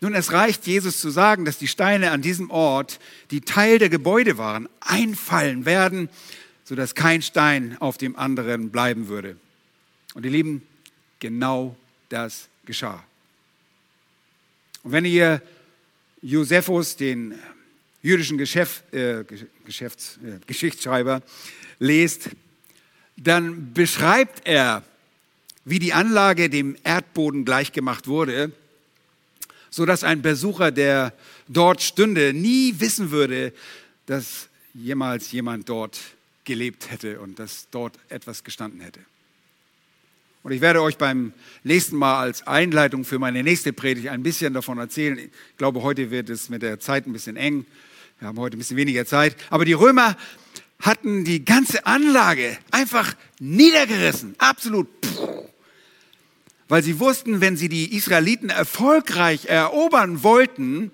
Nun, es reicht Jesus zu sagen, dass die Steine an diesem Ort, die Teil der Gebäude waren, einfallen werden, sodass kein Stein auf dem anderen bleiben würde. Und ihr Lieben, genau das geschah. Und wenn ihr Josephus, den jüdischen Geschäft, äh, Geschäfts-, äh, Geschichtsschreiber, lest, dann beschreibt er, wie die Anlage dem Erdboden gleichgemacht wurde, so dass ein Besucher, der dort stünde, nie wissen würde, dass jemals jemand dort gelebt hätte und dass dort etwas gestanden hätte. Und ich werde euch beim nächsten Mal als Einleitung für meine nächste Predigt ein bisschen davon erzählen. Ich glaube, heute wird es mit der Zeit ein bisschen eng. Wir haben heute ein bisschen weniger Zeit. Aber die Römer hatten die ganze Anlage einfach niedergerissen. Absolut. Weil sie wussten, wenn sie die Israeliten erfolgreich erobern wollten,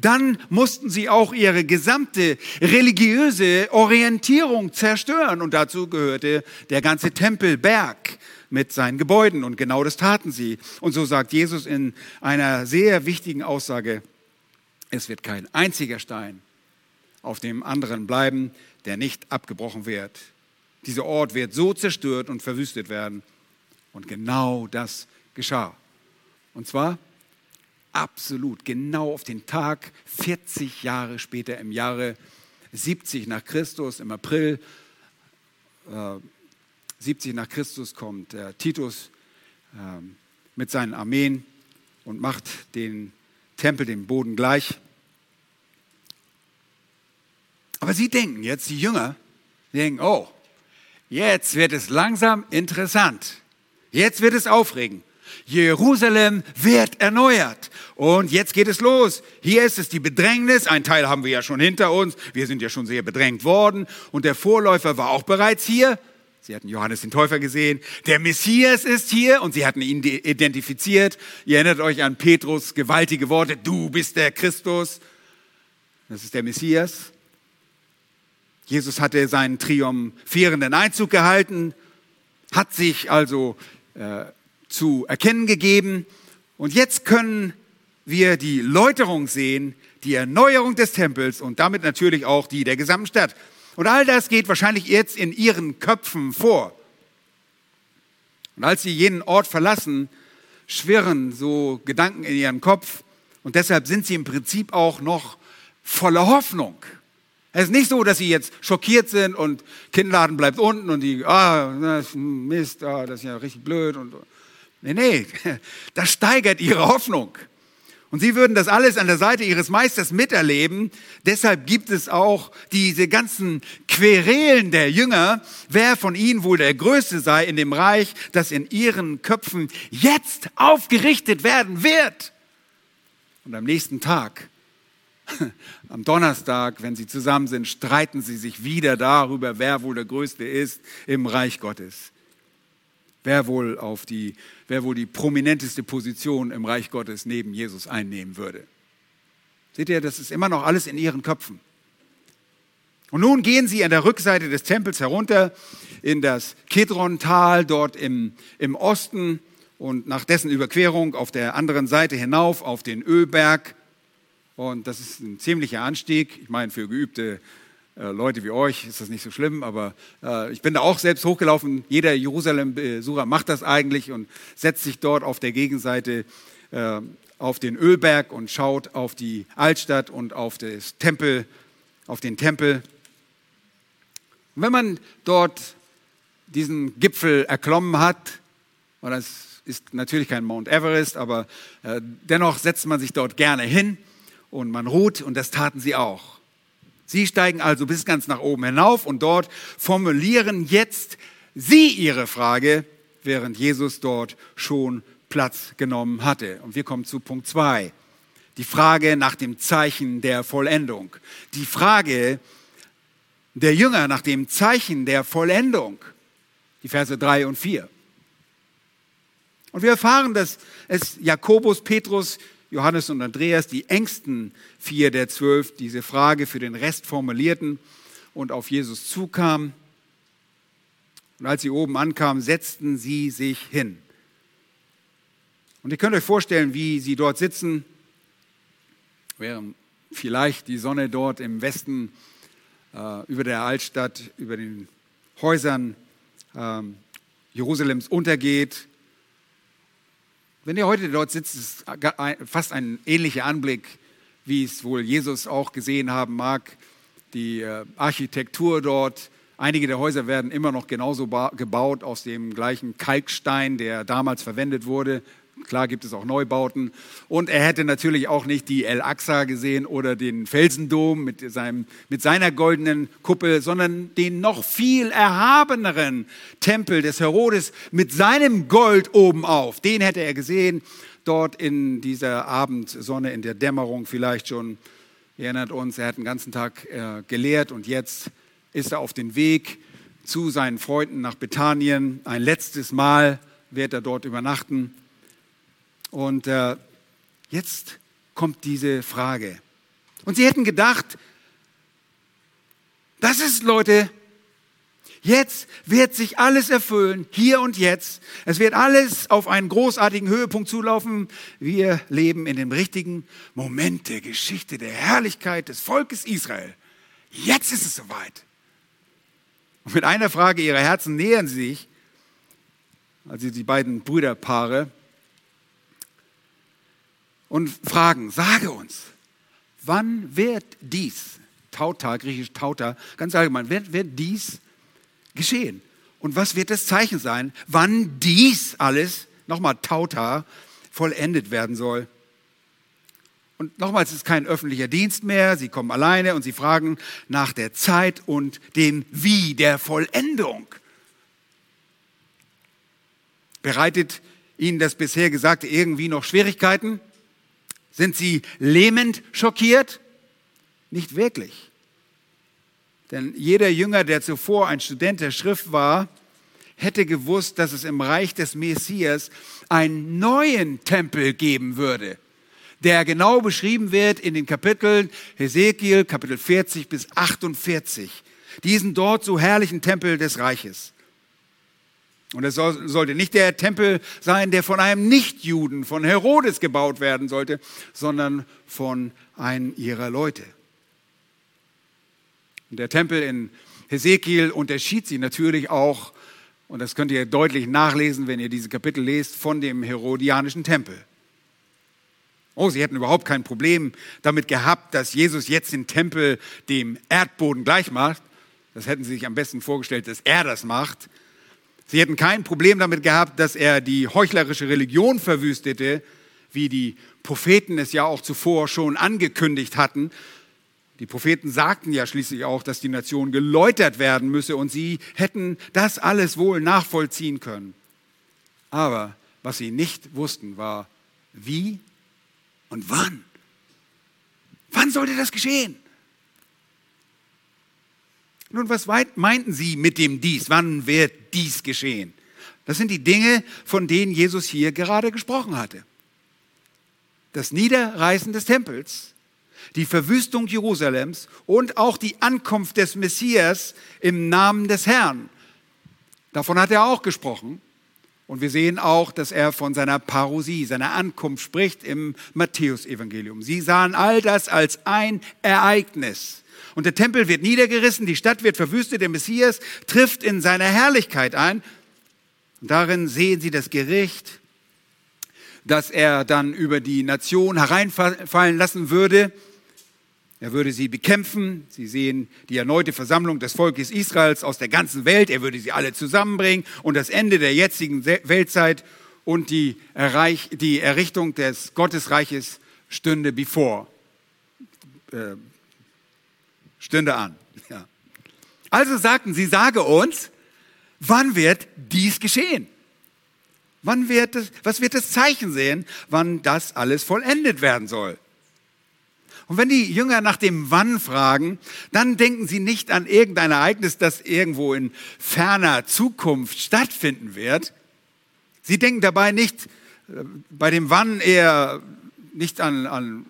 dann mussten sie auch ihre gesamte religiöse Orientierung zerstören. Und dazu gehörte der ganze Tempelberg mit seinen Gebäuden. Und genau das taten sie. Und so sagt Jesus in einer sehr wichtigen Aussage, es wird kein einziger Stein auf dem anderen bleiben, der nicht abgebrochen wird. Dieser Ort wird so zerstört und verwüstet werden. Und genau das geschah. Und zwar absolut genau auf den Tag 40 Jahre später im Jahre 70 nach Christus, im April äh, 70 nach Christus kommt äh, Titus äh, mit seinen Armeen und macht den Tempel, den Boden gleich. Aber sie denken jetzt, die Jünger, die denken, oh, jetzt wird es langsam interessant. Jetzt wird es aufregend. Jerusalem wird erneuert. Und jetzt geht es los. Hier ist es die Bedrängnis. Ein Teil haben wir ja schon hinter uns. Wir sind ja schon sehr bedrängt worden. Und der Vorläufer war auch bereits hier. Sie hatten Johannes den Täufer gesehen. Der Messias ist hier und sie hatten ihn identifiziert. Ihr erinnert euch an Petrus gewaltige Worte. Du bist der Christus. Das ist der Messias. Jesus hatte seinen triumphierenden Einzug gehalten, hat sich also äh, zu erkennen gegeben. Und jetzt können wir die Läuterung sehen, die Erneuerung des Tempels und damit natürlich auch die der gesamten Stadt. Und all das geht wahrscheinlich jetzt in ihren Köpfen vor. Und als sie jenen Ort verlassen, schwirren so Gedanken in ihren Kopf. Und deshalb sind sie im Prinzip auch noch voller Hoffnung. Es ist nicht so, dass sie jetzt schockiert sind und Kinnladen bleibt unten und die, ah, Mist, ah, das ist ja richtig blöd. Und, nee, nee, das steigert ihre Hoffnung. Und sie würden das alles an der Seite ihres Meisters miterleben. Deshalb gibt es auch diese ganzen Querelen der Jünger, wer von ihnen wohl der Größte sei in dem Reich, das in ihren Köpfen jetzt aufgerichtet werden wird. Und am nächsten Tag, am Donnerstag, wenn sie zusammen sind, streiten sie sich wieder darüber, wer wohl der Größte ist im Reich Gottes wer wohl, auf die, wer wohl die prominenteste Position im Reich Gottes neben Jesus einnehmen würde. Seht ihr, das ist immer noch alles in ihren Köpfen. Und nun gehen sie an der Rückseite des Tempels herunter in das Kedron-Tal dort im, im Osten und nach dessen Überquerung auf der anderen Seite hinauf auf den Ölberg. Und das ist ein ziemlicher Anstieg. Ich meine, für geübte Leute wie euch ist das nicht so schlimm, aber äh, ich bin da auch selbst hochgelaufen. Jeder Jerusalem-Besucher macht das eigentlich und setzt sich dort auf der Gegenseite äh, auf den Ölberg und schaut auf die Altstadt und auf das Tempel, auf den Tempel. Und wenn man dort diesen Gipfel erklommen hat, und das ist natürlich kein Mount Everest, aber äh, dennoch setzt man sich dort gerne hin und man ruht und das taten sie auch. Sie steigen also bis ganz nach oben hinauf und dort formulieren jetzt Sie Ihre Frage, während Jesus dort schon Platz genommen hatte. Und wir kommen zu Punkt zwei: Die Frage nach dem Zeichen der Vollendung. Die Frage der Jünger nach dem Zeichen der Vollendung. Die Verse drei und vier. Und wir erfahren, dass es Jakobus, Petrus, Johannes und Andreas, die engsten vier der zwölf, diese Frage für den Rest formulierten und auf Jesus zukamen. Und als sie oben ankamen, setzten sie sich hin. Und ihr könnt euch vorstellen, wie sie dort sitzen, während vielleicht die Sonne dort im Westen äh, über der Altstadt, über den Häusern äh, Jerusalems untergeht wenn ihr heute dort sitzt, ist fast ein ähnlicher Anblick, wie es wohl Jesus auch gesehen haben mag. Die äh, Architektur dort, einige der Häuser werden immer noch genauso gebaut aus dem gleichen Kalkstein, der damals verwendet wurde. Klar gibt es auch Neubauten. Und er hätte natürlich auch nicht die El Aqsa gesehen oder den Felsendom mit, seinem, mit seiner goldenen Kuppel, sondern den noch viel erhabeneren Tempel des Herodes mit seinem Gold obenauf. Den hätte er gesehen, dort in dieser Abendsonne, in der Dämmerung vielleicht schon. Ihr erinnert uns, er hat den ganzen Tag äh, gelehrt und jetzt ist er auf dem Weg zu seinen Freunden nach Bethanien. Ein letztes Mal wird er dort übernachten. Und äh, jetzt kommt diese Frage. Und sie hätten gedacht, das ist, Leute, jetzt wird sich alles erfüllen, hier und jetzt. Es wird alles auf einen großartigen Höhepunkt zulaufen. Wir leben in dem richtigen Moment der Geschichte, der Herrlichkeit des Volkes Israel. Jetzt ist es soweit. Und mit einer Frage ihrer Herzen nähern sie sich, also die beiden Brüderpaare, und fragen, sage uns, wann wird dies, Tauta, griechisch Tauta, ganz allgemein, wird, wird dies geschehen? Und was wird das Zeichen sein, wann dies alles, nochmal Tauta, vollendet werden soll? Und nochmals, es ist kein öffentlicher Dienst mehr, sie kommen alleine und sie fragen nach der Zeit und dem Wie der Vollendung. Bereitet Ihnen das bisher Gesagte irgendwie noch Schwierigkeiten? Sind sie lähmend schockiert? Nicht wirklich. Denn jeder Jünger, der zuvor ein Student der Schrift war, hätte gewusst, dass es im Reich des Messias einen neuen Tempel geben würde, der genau beschrieben wird in den Kapiteln Hesekiel, Kapitel 40 bis 48, diesen dort so herrlichen Tempel des Reiches. Und es sollte nicht der Tempel sein, der von einem Nichtjuden, von Herodes gebaut werden sollte, sondern von einem ihrer Leute. Und der Tempel in Hesekiel unterschied sich natürlich auch, und das könnt ihr deutlich nachlesen, wenn ihr diese Kapitel lest, von dem herodianischen Tempel. Oh, sie hätten überhaupt kein Problem damit gehabt, dass Jesus jetzt den Tempel dem Erdboden gleich macht. Das hätten sie sich am besten vorgestellt, dass er das macht. Sie hätten kein Problem damit gehabt, dass er die heuchlerische Religion verwüstete, wie die Propheten es ja auch zuvor schon angekündigt hatten. Die Propheten sagten ja schließlich auch, dass die Nation geläutert werden müsse und sie hätten das alles wohl nachvollziehen können. Aber was sie nicht wussten, war wie und wann. Wann sollte das geschehen? Nun, was meinten Sie mit dem dies? Wann wird dies geschehen? Das sind die Dinge, von denen Jesus hier gerade gesprochen hatte. Das Niederreißen des Tempels, die Verwüstung Jerusalems und auch die Ankunft des Messias im Namen des Herrn. Davon hat er auch gesprochen. Und wir sehen auch, dass er von seiner Parousie, seiner Ankunft spricht im Matthäusevangelium. Sie sahen all das als ein Ereignis. Und der Tempel wird niedergerissen, die Stadt wird verwüstet, der Messias trifft in seiner Herrlichkeit ein. Und darin sehen sie das Gericht, das er dann über die Nation hereinfallen lassen würde. Er würde sie bekämpfen. Sie sehen die erneute Versammlung des Volkes Israels aus der ganzen Welt. Er würde sie alle zusammenbringen und das Ende der jetzigen Weltzeit und die, Erreich die Errichtung des Gottesreiches stünde bevor. Äh, stünde an. Ja. Also sagten sie, sage uns, wann wird dies geschehen? Wann wird es, was wird das Zeichen sehen, wann das alles vollendet werden soll? Und wenn die Jünger nach dem Wann fragen, dann denken sie nicht an irgendein Ereignis, das irgendwo in ferner Zukunft stattfinden wird. Sie denken dabei nicht äh, bei dem Wann eher nicht an, an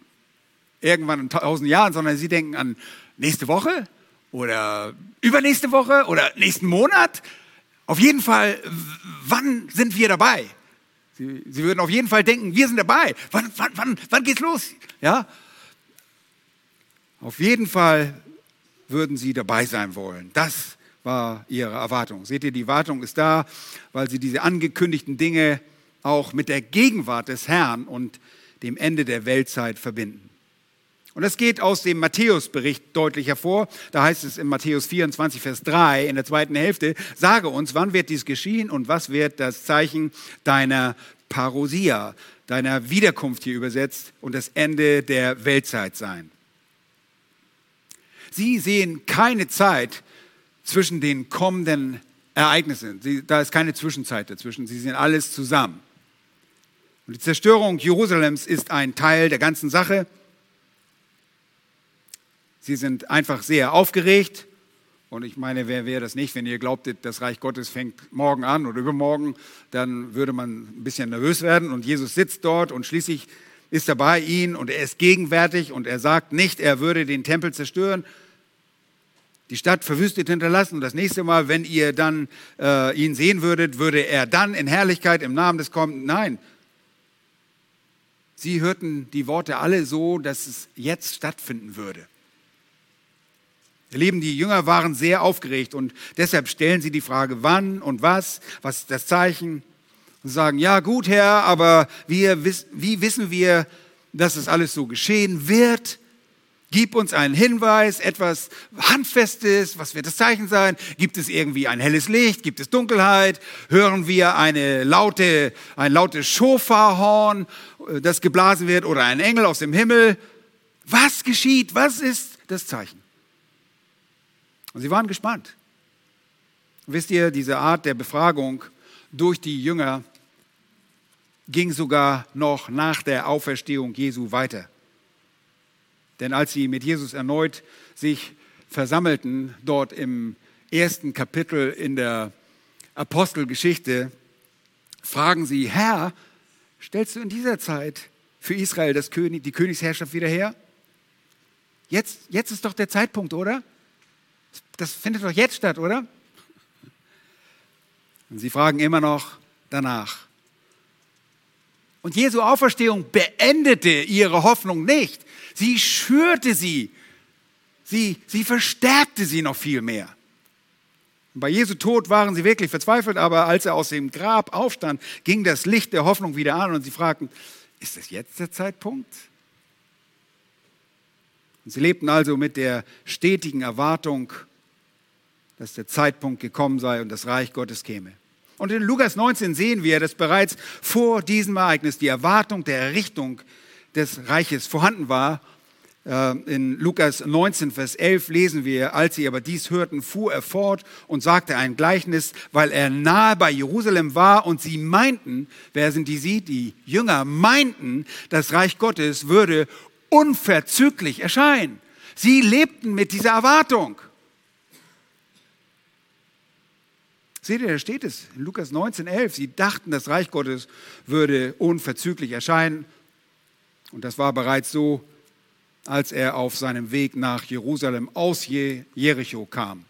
irgendwann in tausend Jahren, sondern sie denken an nächste Woche oder übernächste Woche oder nächsten Monat. Auf jeden Fall, wann sind wir dabei? Sie, Sie würden auf jeden Fall denken, wir sind dabei. Wann, wann, wann, wann geht's los? Ja? Auf jeden Fall würden Sie dabei sein wollen. Das war Ihre Erwartung. Seht ihr, die Erwartung ist da, weil Sie diese angekündigten Dinge auch mit der Gegenwart des Herrn und dem Ende der Weltzeit verbinden. Und das geht aus dem Matthäusbericht deutlich hervor. Da heißt es in Matthäus 24, Vers 3 in der zweiten Hälfte, sage uns, wann wird dies geschehen und was wird das Zeichen deiner Parousia, deiner Wiederkunft hier übersetzt, und das Ende der Weltzeit sein. Sie sehen keine Zeit zwischen den kommenden Ereignissen. Sie, da ist keine Zwischenzeit dazwischen. Sie sehen alles zusammen. Und die Zerstörung Jerusalems ist ein Teil der ganzen Sache. Sie sind einfach sehr aufgeregt. Und ich meine, wer wäre das nicht, wenn ihr glaubtet, das Reich Gottes fängt morgen an oder übermorgen, dann würde man ein bisschen nervös werden. Und Jesus sitzt dort und schließlich ist er bei ihnen und er ist gegenwärtig und er sagt nicht, er würde den Tempel zerstören, die Stadt verwüstet hinterlassen. Und das nächste Mal, wenn ihr dann äh, ihn sehen würdet, würde er dann in Herrlichkeit im Namen des Kommenden. Nein. Sie hörten die Worte alle so, dass es jetzt stattfinden würde. Ihr Lieben, die Jünger waren sehr aufgeregt und deshalb stellen sie die Frage, wann und was, was ist das Zeichen? Und sagen, ja gut, Herr, aber wir, wie wissen wir, dass es alles so geschehen wird? Gib uns einen Hinweis, etwas Handfestes, was wird das Zeichen sein? Gibt es irgendwie ein helles Licht? Gibt es Dunkelheit? Hören wir eine laute, ein lautes Schofarhorn, äh, das geblasen wird oder ein Engel aus dem Himmel? Was geschieht? Was ist das Zeichen? Und sie waren gespannt. Wisst ihr, diese Art der Befragung durch die Jünger ging sogar noch nach der Auferstehung Jesu weiter. Denn als sie mit Jesus erneut sich versammelten, dort im ersten Kapitel in der Apostelgeschichte, fragen sie, Herr, stellst du in dieser Zeit für Israel König, die Königsherrschaft wieder her? Jetzt, jetzt ist doch der Zeitpunkt, oder? Das findet doch jetzt statt, oder? Und sie fragen immer noch danach. Und Jesu Auferstehung beendete ihre Hoffnung nicht. Sie schürte sie. Sie, sie verstärkte sie noch viel mehr. bei Jesu Tod waren sie wirklich verzweifelt, aber als er aus dem Grab aufstand, ging das Licht der Hoffnung wieder an und sie fragten, ist es jetzt der Zeitpunkt? Sie lebten also mit der stetigen Erwartung, dass der Zeitpunkt gekommen sei und das Reich Gottes käme. Und in Lukas 19 sehen wir, dass bereits vor diesem Ereignis die Erwartung der Errichtung des Reiches vorhanden war. Äh, in Lukas 19, Vers 11 lesen wir, als sie aber dies hörten, fuhr er fort und sagte ein Gleichnis, weil er nahe bei Jerusalem war und sie meinten, wer sind die sie? Die Jünger meinten, das Reich Gottes würde unverzüglich erscheinen. Sie lebten mit dieser Erwartung. Seht ihr, da steht es in Lukas 19, 11. Sie dachten, das Reich Gottes würde unverzüglich erscheinen. Und das war bereits so, als er auf seinem Weg nach Jerusalem aus Jericho kam.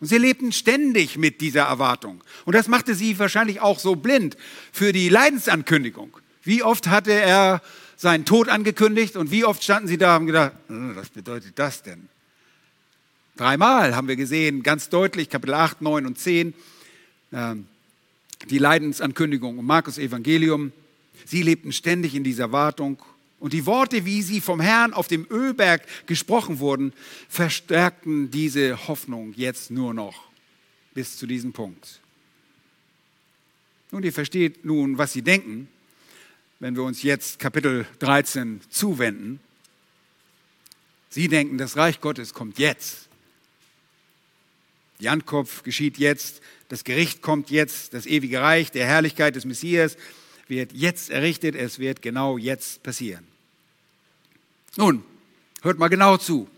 Und sie lebten ständig mit dieser Erwartung. Und das machte sie wahrscheinlich auch so blind für die Leidensankündigung. Wie oft hatte er seinen Tod angekündigt und wie oft standen sie da und haben gedacht, hm, was bedeutet das denn? Dreimal haben wir gesehen, ganz deutlich, Kapitel 8, 9 und 10, ähm, die Leidensankündigung im Markus Evangelium. Sie lebten ständig in dieser Wartung. Und die Worte, wie sie vom Herrn auf dem Ölberg gesprochen wurden, verstärkten diese Hoffnung jetzt nur noch bis zu diesem Punkt. Und ihr versteht nun, was sie denken, wenn wir uns jetzt Kapitel 13 zuwenden. Sie denken, das Reich Gottes kommt jetzt. Die Ankunft geschieht jetzt, das Gericht kommt jetzt, das ewige Reich der Herrlichkeit des Messias wird jetzt errichtet, es wird genau jetzt passieren. Nun, hört mal genau zu.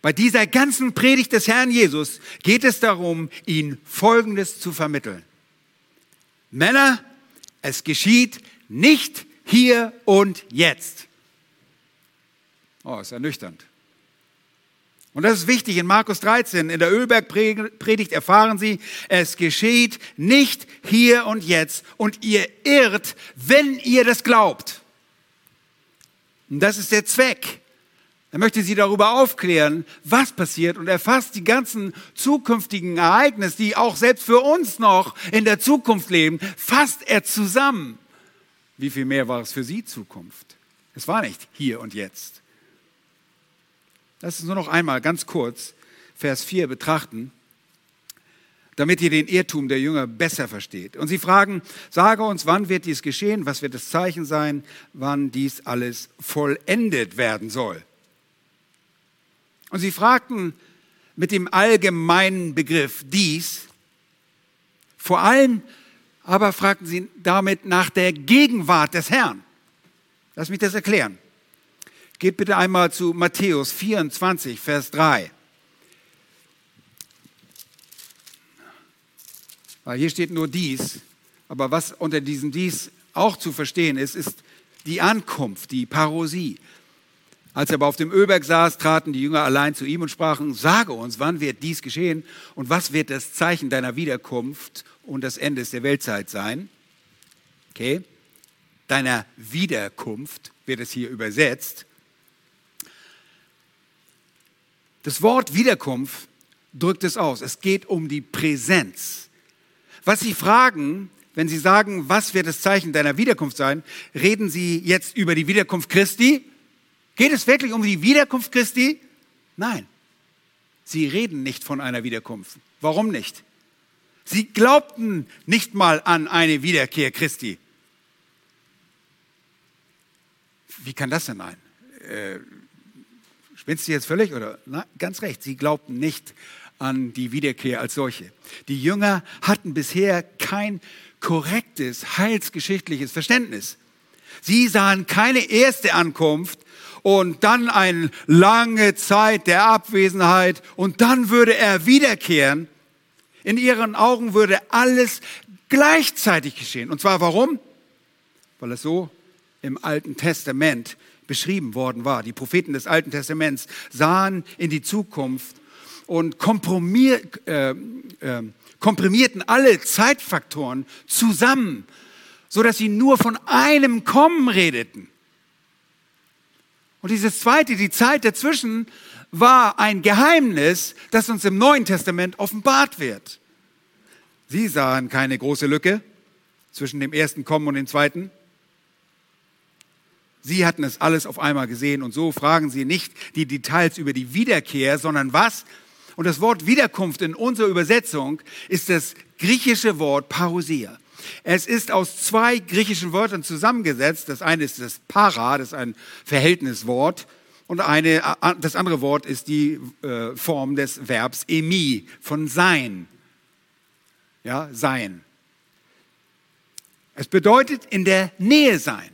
Bei dieser ganzen Predigt des Herrn Jesus geht es darum, ihn Folgendes zu vermitteln. Männer, es geschieht nicht hier und jetzt. Oh, ist ernüchternd. Und das ist wichtig in Markus 13. In der Ölbergpredigt erfahren Sie, es geschieht nicht hier und jetzt und ihr irrt, wenn ihr das glaubt. Und das ist der Zweck. Er möchte Sie darüber aufklären, was passiert und erfasst die ganzen zukünftigen Ereignisse, die auch selbst für uns noch in der Zukunft leben, fasst er zusammen. Wie viel mehr war es für Sie Zukunft? Es war nicht hier und jetzt. Lass uns nur noch einmal ganz kurz Vers 4 betrachten. damit ihr den Irrtum der Jünger besser versteht. Und sie fragen, sage uns, wann wird dies geschehen, was wird das Zeichen sein, wann dies alles vollendet werden soll. Und sie fragten mit dem allgemeinen Begriff dies, vor allem aber fragten sie damit nach der Gegenwart des Herrn. Lass mich das erklären. Geht bitte einmal zu Matthäus 24, Vers 3. Weil hier steht nur dies, aber was unter diesem dies auch zu verstehen ist, ist die Ankunft, die Parosie. Als er aber auf dem Ölberg saß, traten die Jünger allein zu ihm und sprachen, sage uns, wann wird dies geschehen und was wird das Zeichen deiner Wiederkunft und des Endes der Weltzeit sein? Okay, deiner Wiederkunft wird es hier übersetzt. Das Wort Wiederkunft drückt es aus. Es geht um die Präsenz. Was Sie fragen, wenn Sie sagen, was wird das Zeichen deiner Wiederkunft sein, reden Sie jetzt über die Wiederkunft Christi? Geht es wirklich um die Wiederkunft Christi? Nein. Sie reden nicht von einer Wiederkunft. Warum nicht? Sie glaubten nicht mal an eine Wiederkehr Christi. Wie kann das denn sein? Äh, Spinnst du jetzt völlig oder? Na, ganz recht, sie glaubten nicht an die Wiederkehr als solche. Die Jünger hatten bisher kein korrektes heilsgeschichtliches Verständnis. Sie sahen keine erste Ankunft und dann eine lange Zeit der Abwesenheit und dann würde er wiederkehren. In ihren Augen würde alles gleichzeitig geschehen. Und zwar warum? Weil es so im Alten Testament beschrieben worden war. Die Propheten des Alten Testaments sahen in die Zukunft und äh, äh, komprimierten alle Zeitfaktoren zusammen, so dass sie nur von einem Kommen redeten. Und dieses zweite, die Zeit dazwischen, war ein Geheimnis, das uns im Neuen Testament offenbart wird. Sie sahen keine große Lücke zwischen dem ersten Kommen und dem zweiten. Sie hatten es alles auf einmal gesehen und so fragen Sie nicht die Details über die Wiederkehr, sondern was? Und das Wort Wiederkunft in unserer Übersetzung ist das griechische Wort Parousia. Es ist aus zwei griechischen Wörtern zusammengesetzt. Das eine ist das Para, das ist ein Verhältniswort. Und eine, das andere Wort ist die äh, Form des Verbs emi, von sein. Ja, sein. Es bedeutet in der Nähe sein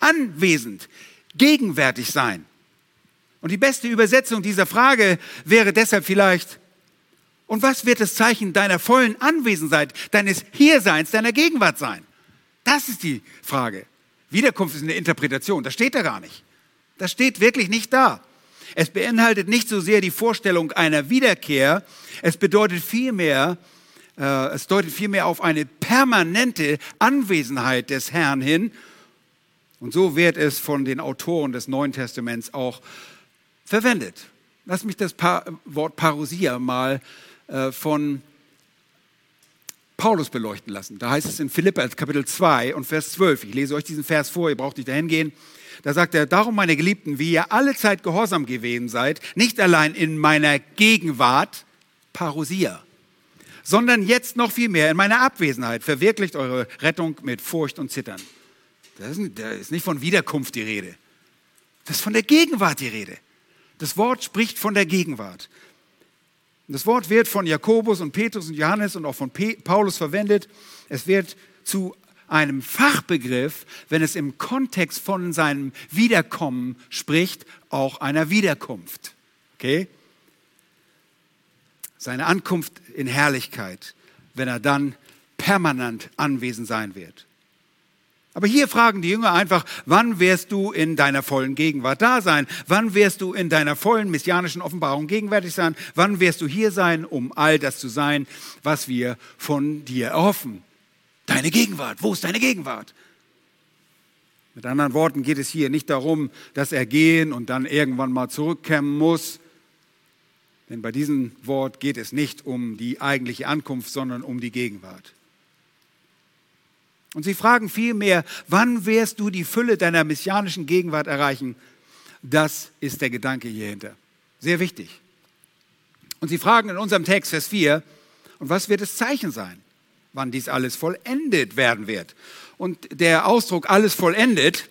anwesend, gegenwärtig sein. Und die beste Übersetzung dieser Frage wäre deshalb vielleicht, und was wird das Zeichen deiner vollen Anwesenheit, deines Hierseins, deiner Gegenwart sein? Das ist die Frage. Wiederkunft ist eine Interpretation, das steht da gar nicht. Das steht wirklich nicht da. Es beinhaltet nicht so sehr die Vorstellung einer Wiederkehr, es bedeutet vielmehr, äh, es deutet vielmehr auf eine permanente Anwesenheit des Herrn hin und so wird es von den Autoren des Neuen Testaments auch verwendet. Lass mich das pa Wort Parousia mal äh, von Paulus beleuchten lassen. Da heißt es in Philippa Kapitel 2 und Vers 12. Ich lese euch diesen Vers vor, ihr braucht nicht dahin gehen. Da sagt er, darum meine Geliebten, wie ihr alle Zeit gehorsam gewesen seid, nicht allein in meiner Gegenwart, Parousia, sondern jetzt noch viel mehr in meiner Abwesenheit, verwirklicht eure Rettung mit Furcht und Zittern. Da ist nicht von Wiederkunft die Rede. Das ist von der Gegenwart die Rede. Das Wort spricht von der Gegenwart. Das Wort wird von Jakobus und Petrus und Johannes und auch von Paulus verwendet. Es wird zu einem Fachbegriff, wenn es im Kontext von seinem Wiederkommen spricht, auch einer Wiederkunft. Okay? Seine Ankunft in Herrlichkeit, wenn er dann permanent anwesend sein wird. Aber hier fragen die Jünger einfach, wann wirst du in deiner vollen Gegenwart da sein? Wann wirst du in deiner vollen messianischen Offenbarung gegenwärtig sein? Wann wirst du hier sein, um all das zu sein, was wir von dir erhoffen? Deine Gegenwart. Wo ist deine Gegenwart? Mit anderen Worten geht es hier nicht darum, dass er gehen und dann irgendwann mal zurückkommen muss. Denn bei diesem Wort geht es nicht um die eigentliche Ankunft, sondern um die Gegenwart. Und sie fragen vielmehr, wann wirst du die Fülle deiner messianischen Gegenwart erreichen? Das ist der Gedanke hierhinter. Sehr wichtig. Und sie fragen in unserem Text, Vers 4, Und was wird das Zeichen sein, wann dies alles vollendet werden wird? Und der Ausdruck alles vollendet,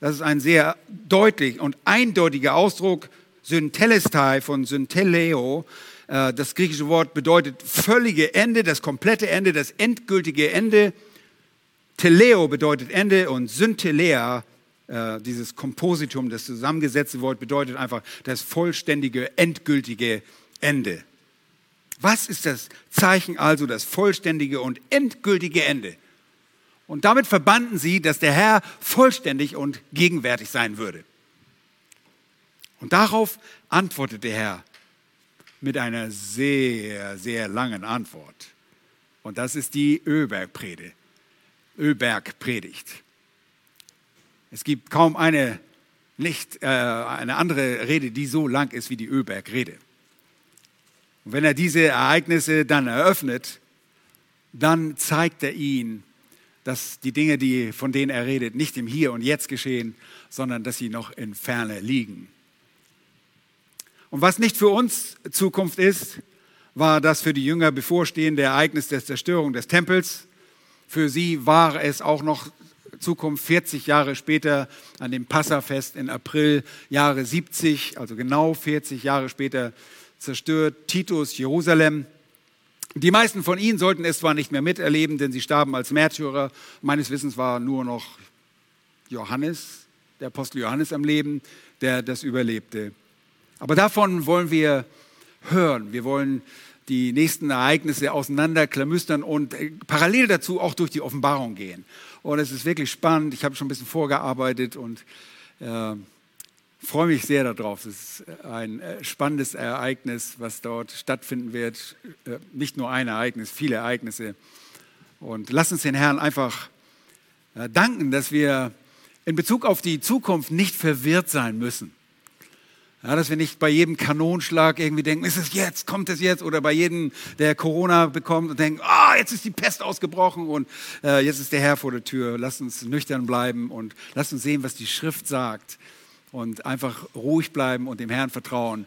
das ist ein sehr deutlich und eindeutiger Ausdruck, Syntelestai von Synteleo. Äh, das griechische Wort bedeutet völlige Ende, das komplette Ende, das endgültige Ende. Teleo bedeutet Ende und Syntelea äh, dieses Kompositum, das zusammengesetzte Wort bedeutet einfach das vollständige, endgültige Ende. Was ist das Zeichen also, das vollständige und endgültige Ende? Und damit verbanden sie, dass der Herr vollständig und gegenwärtig sein würde. Und darauf antwortet der Herr mit einer sehr, sehr langen Antwort. Und das ist die Ölbergpredigt. Ölbergpredigt. Es gibt kaum eine, nicht, äh, eine andere Rede, die so lang ist wie die Ölbergrede. Und wenn er diese Ereignisse dann eröffnet, dann zeigt er ihnen, dass die Dinge, die, von denen er redet, nicht im Hier und Jetzt geschehen, sondern dass sie noch in Ferne liegen. Und was nicht für uns Zukunft ist, war das für die Jünger bevorstehende Ereignis der Zerstörung des Tempels. Für sie war es auch noch Zukunft 40 Jahre später an dem Passafest in April Jahre 70, also genau 40 Jahre später, zerstört Titus Jerusalem. Die meisten von ihnen sollten es zwar nicht mehr miterleben, denn sie starben als Märtyrer. Meines Wissens war nur noch Johannes, der Apostel Johannes am Leben, der das überlebte. Aber davon wollen wir hören. Wir wollen die nächsten Ereignisse auseinanderklamüstern und äh, parallel dazu auch durch die Offenbarung gehen. Und es ist wirklich spannend. Ich habe schon ein bisschen vorgearbeitet und äh, freue mich sehr darauf. Es ist ein äh, spannendes Ereignis, was dort stattfinden wird. Äh, nicht nur ein Ereignis, viele Ereignisse. Und lass uns den Herrn einfach danken, dass wir in Bezug auf die Zukunft nicht verwirrt sein müssen. Ja, dass wir nicht bei jedem Kanonschlag irgendwie denken, ist es jetzt, kommt es jetzt? Oder bei jedem, der Corona bekommt und denkt, ah, jetzt ist die Pest ausgebrochen und äh, jetzt ist der Herr vor der Tür. Lass uns nüchtern bleiben und lass uns sehen, was die Schrift sagt. Und einfach ruhig bleiben und dem Herrn vertrauen,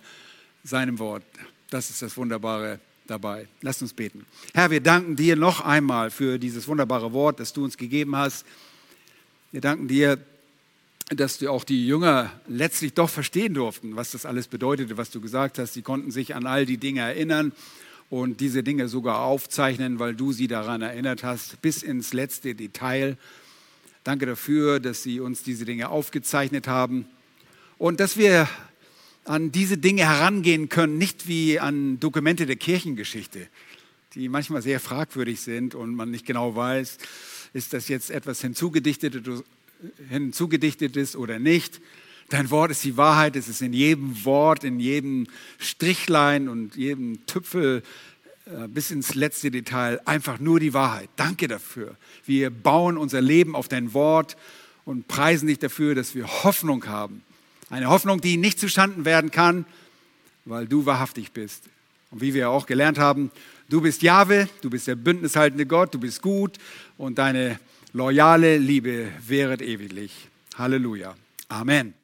seinem Wort. Das ist das Wunderbare dabei. Lass uns beten. Herr, wir danken dir noch einmal für dieses wunderbare Wort, das du uns gegeben hast. Wir danken dir, dass die auch die Jünger letztlich doch verstehen durften, was das alles bedeutete, was du gesagt hast. Sie konnten sich an all die Dinge erinnern und diese Dinge sogar aufzeichnen, weil du sie daran erinnert hast, bis ins letzte Detail. Danke dafür, dass sie uns diese Dinge aufgezeichnet haben und dass wir an diese Dinge herangehen können, nicht wie an Dokumente der Kirchengeschichte, die manchmal sehr fragwürdig sind und man nicht genau weiß, ist das jetzt etwas hinzugedichtetes hinzugedichtet ist oder nicht. Dein Wort ist die Wahrheit, es ist in jedem Wort, in jedem Strichlein und jedem Tüpfel äh, bis ins letzte Detail einfach nur die Wahrheit. Danke dafür. Wir bauen unser Leben auf dein Wort und preisen dich dafür, dass wir Hoffnung haben. Eine Hoffnung, die nicht zustanden werden kann, weil du wahrhaftig bist. Und wie wir auch gelernt haben, du bist Jahwe, du bist der bündnishaltende Gott, du bist gut und deine Loyale Liebe wäret ewiglich. Halleluja. Amen.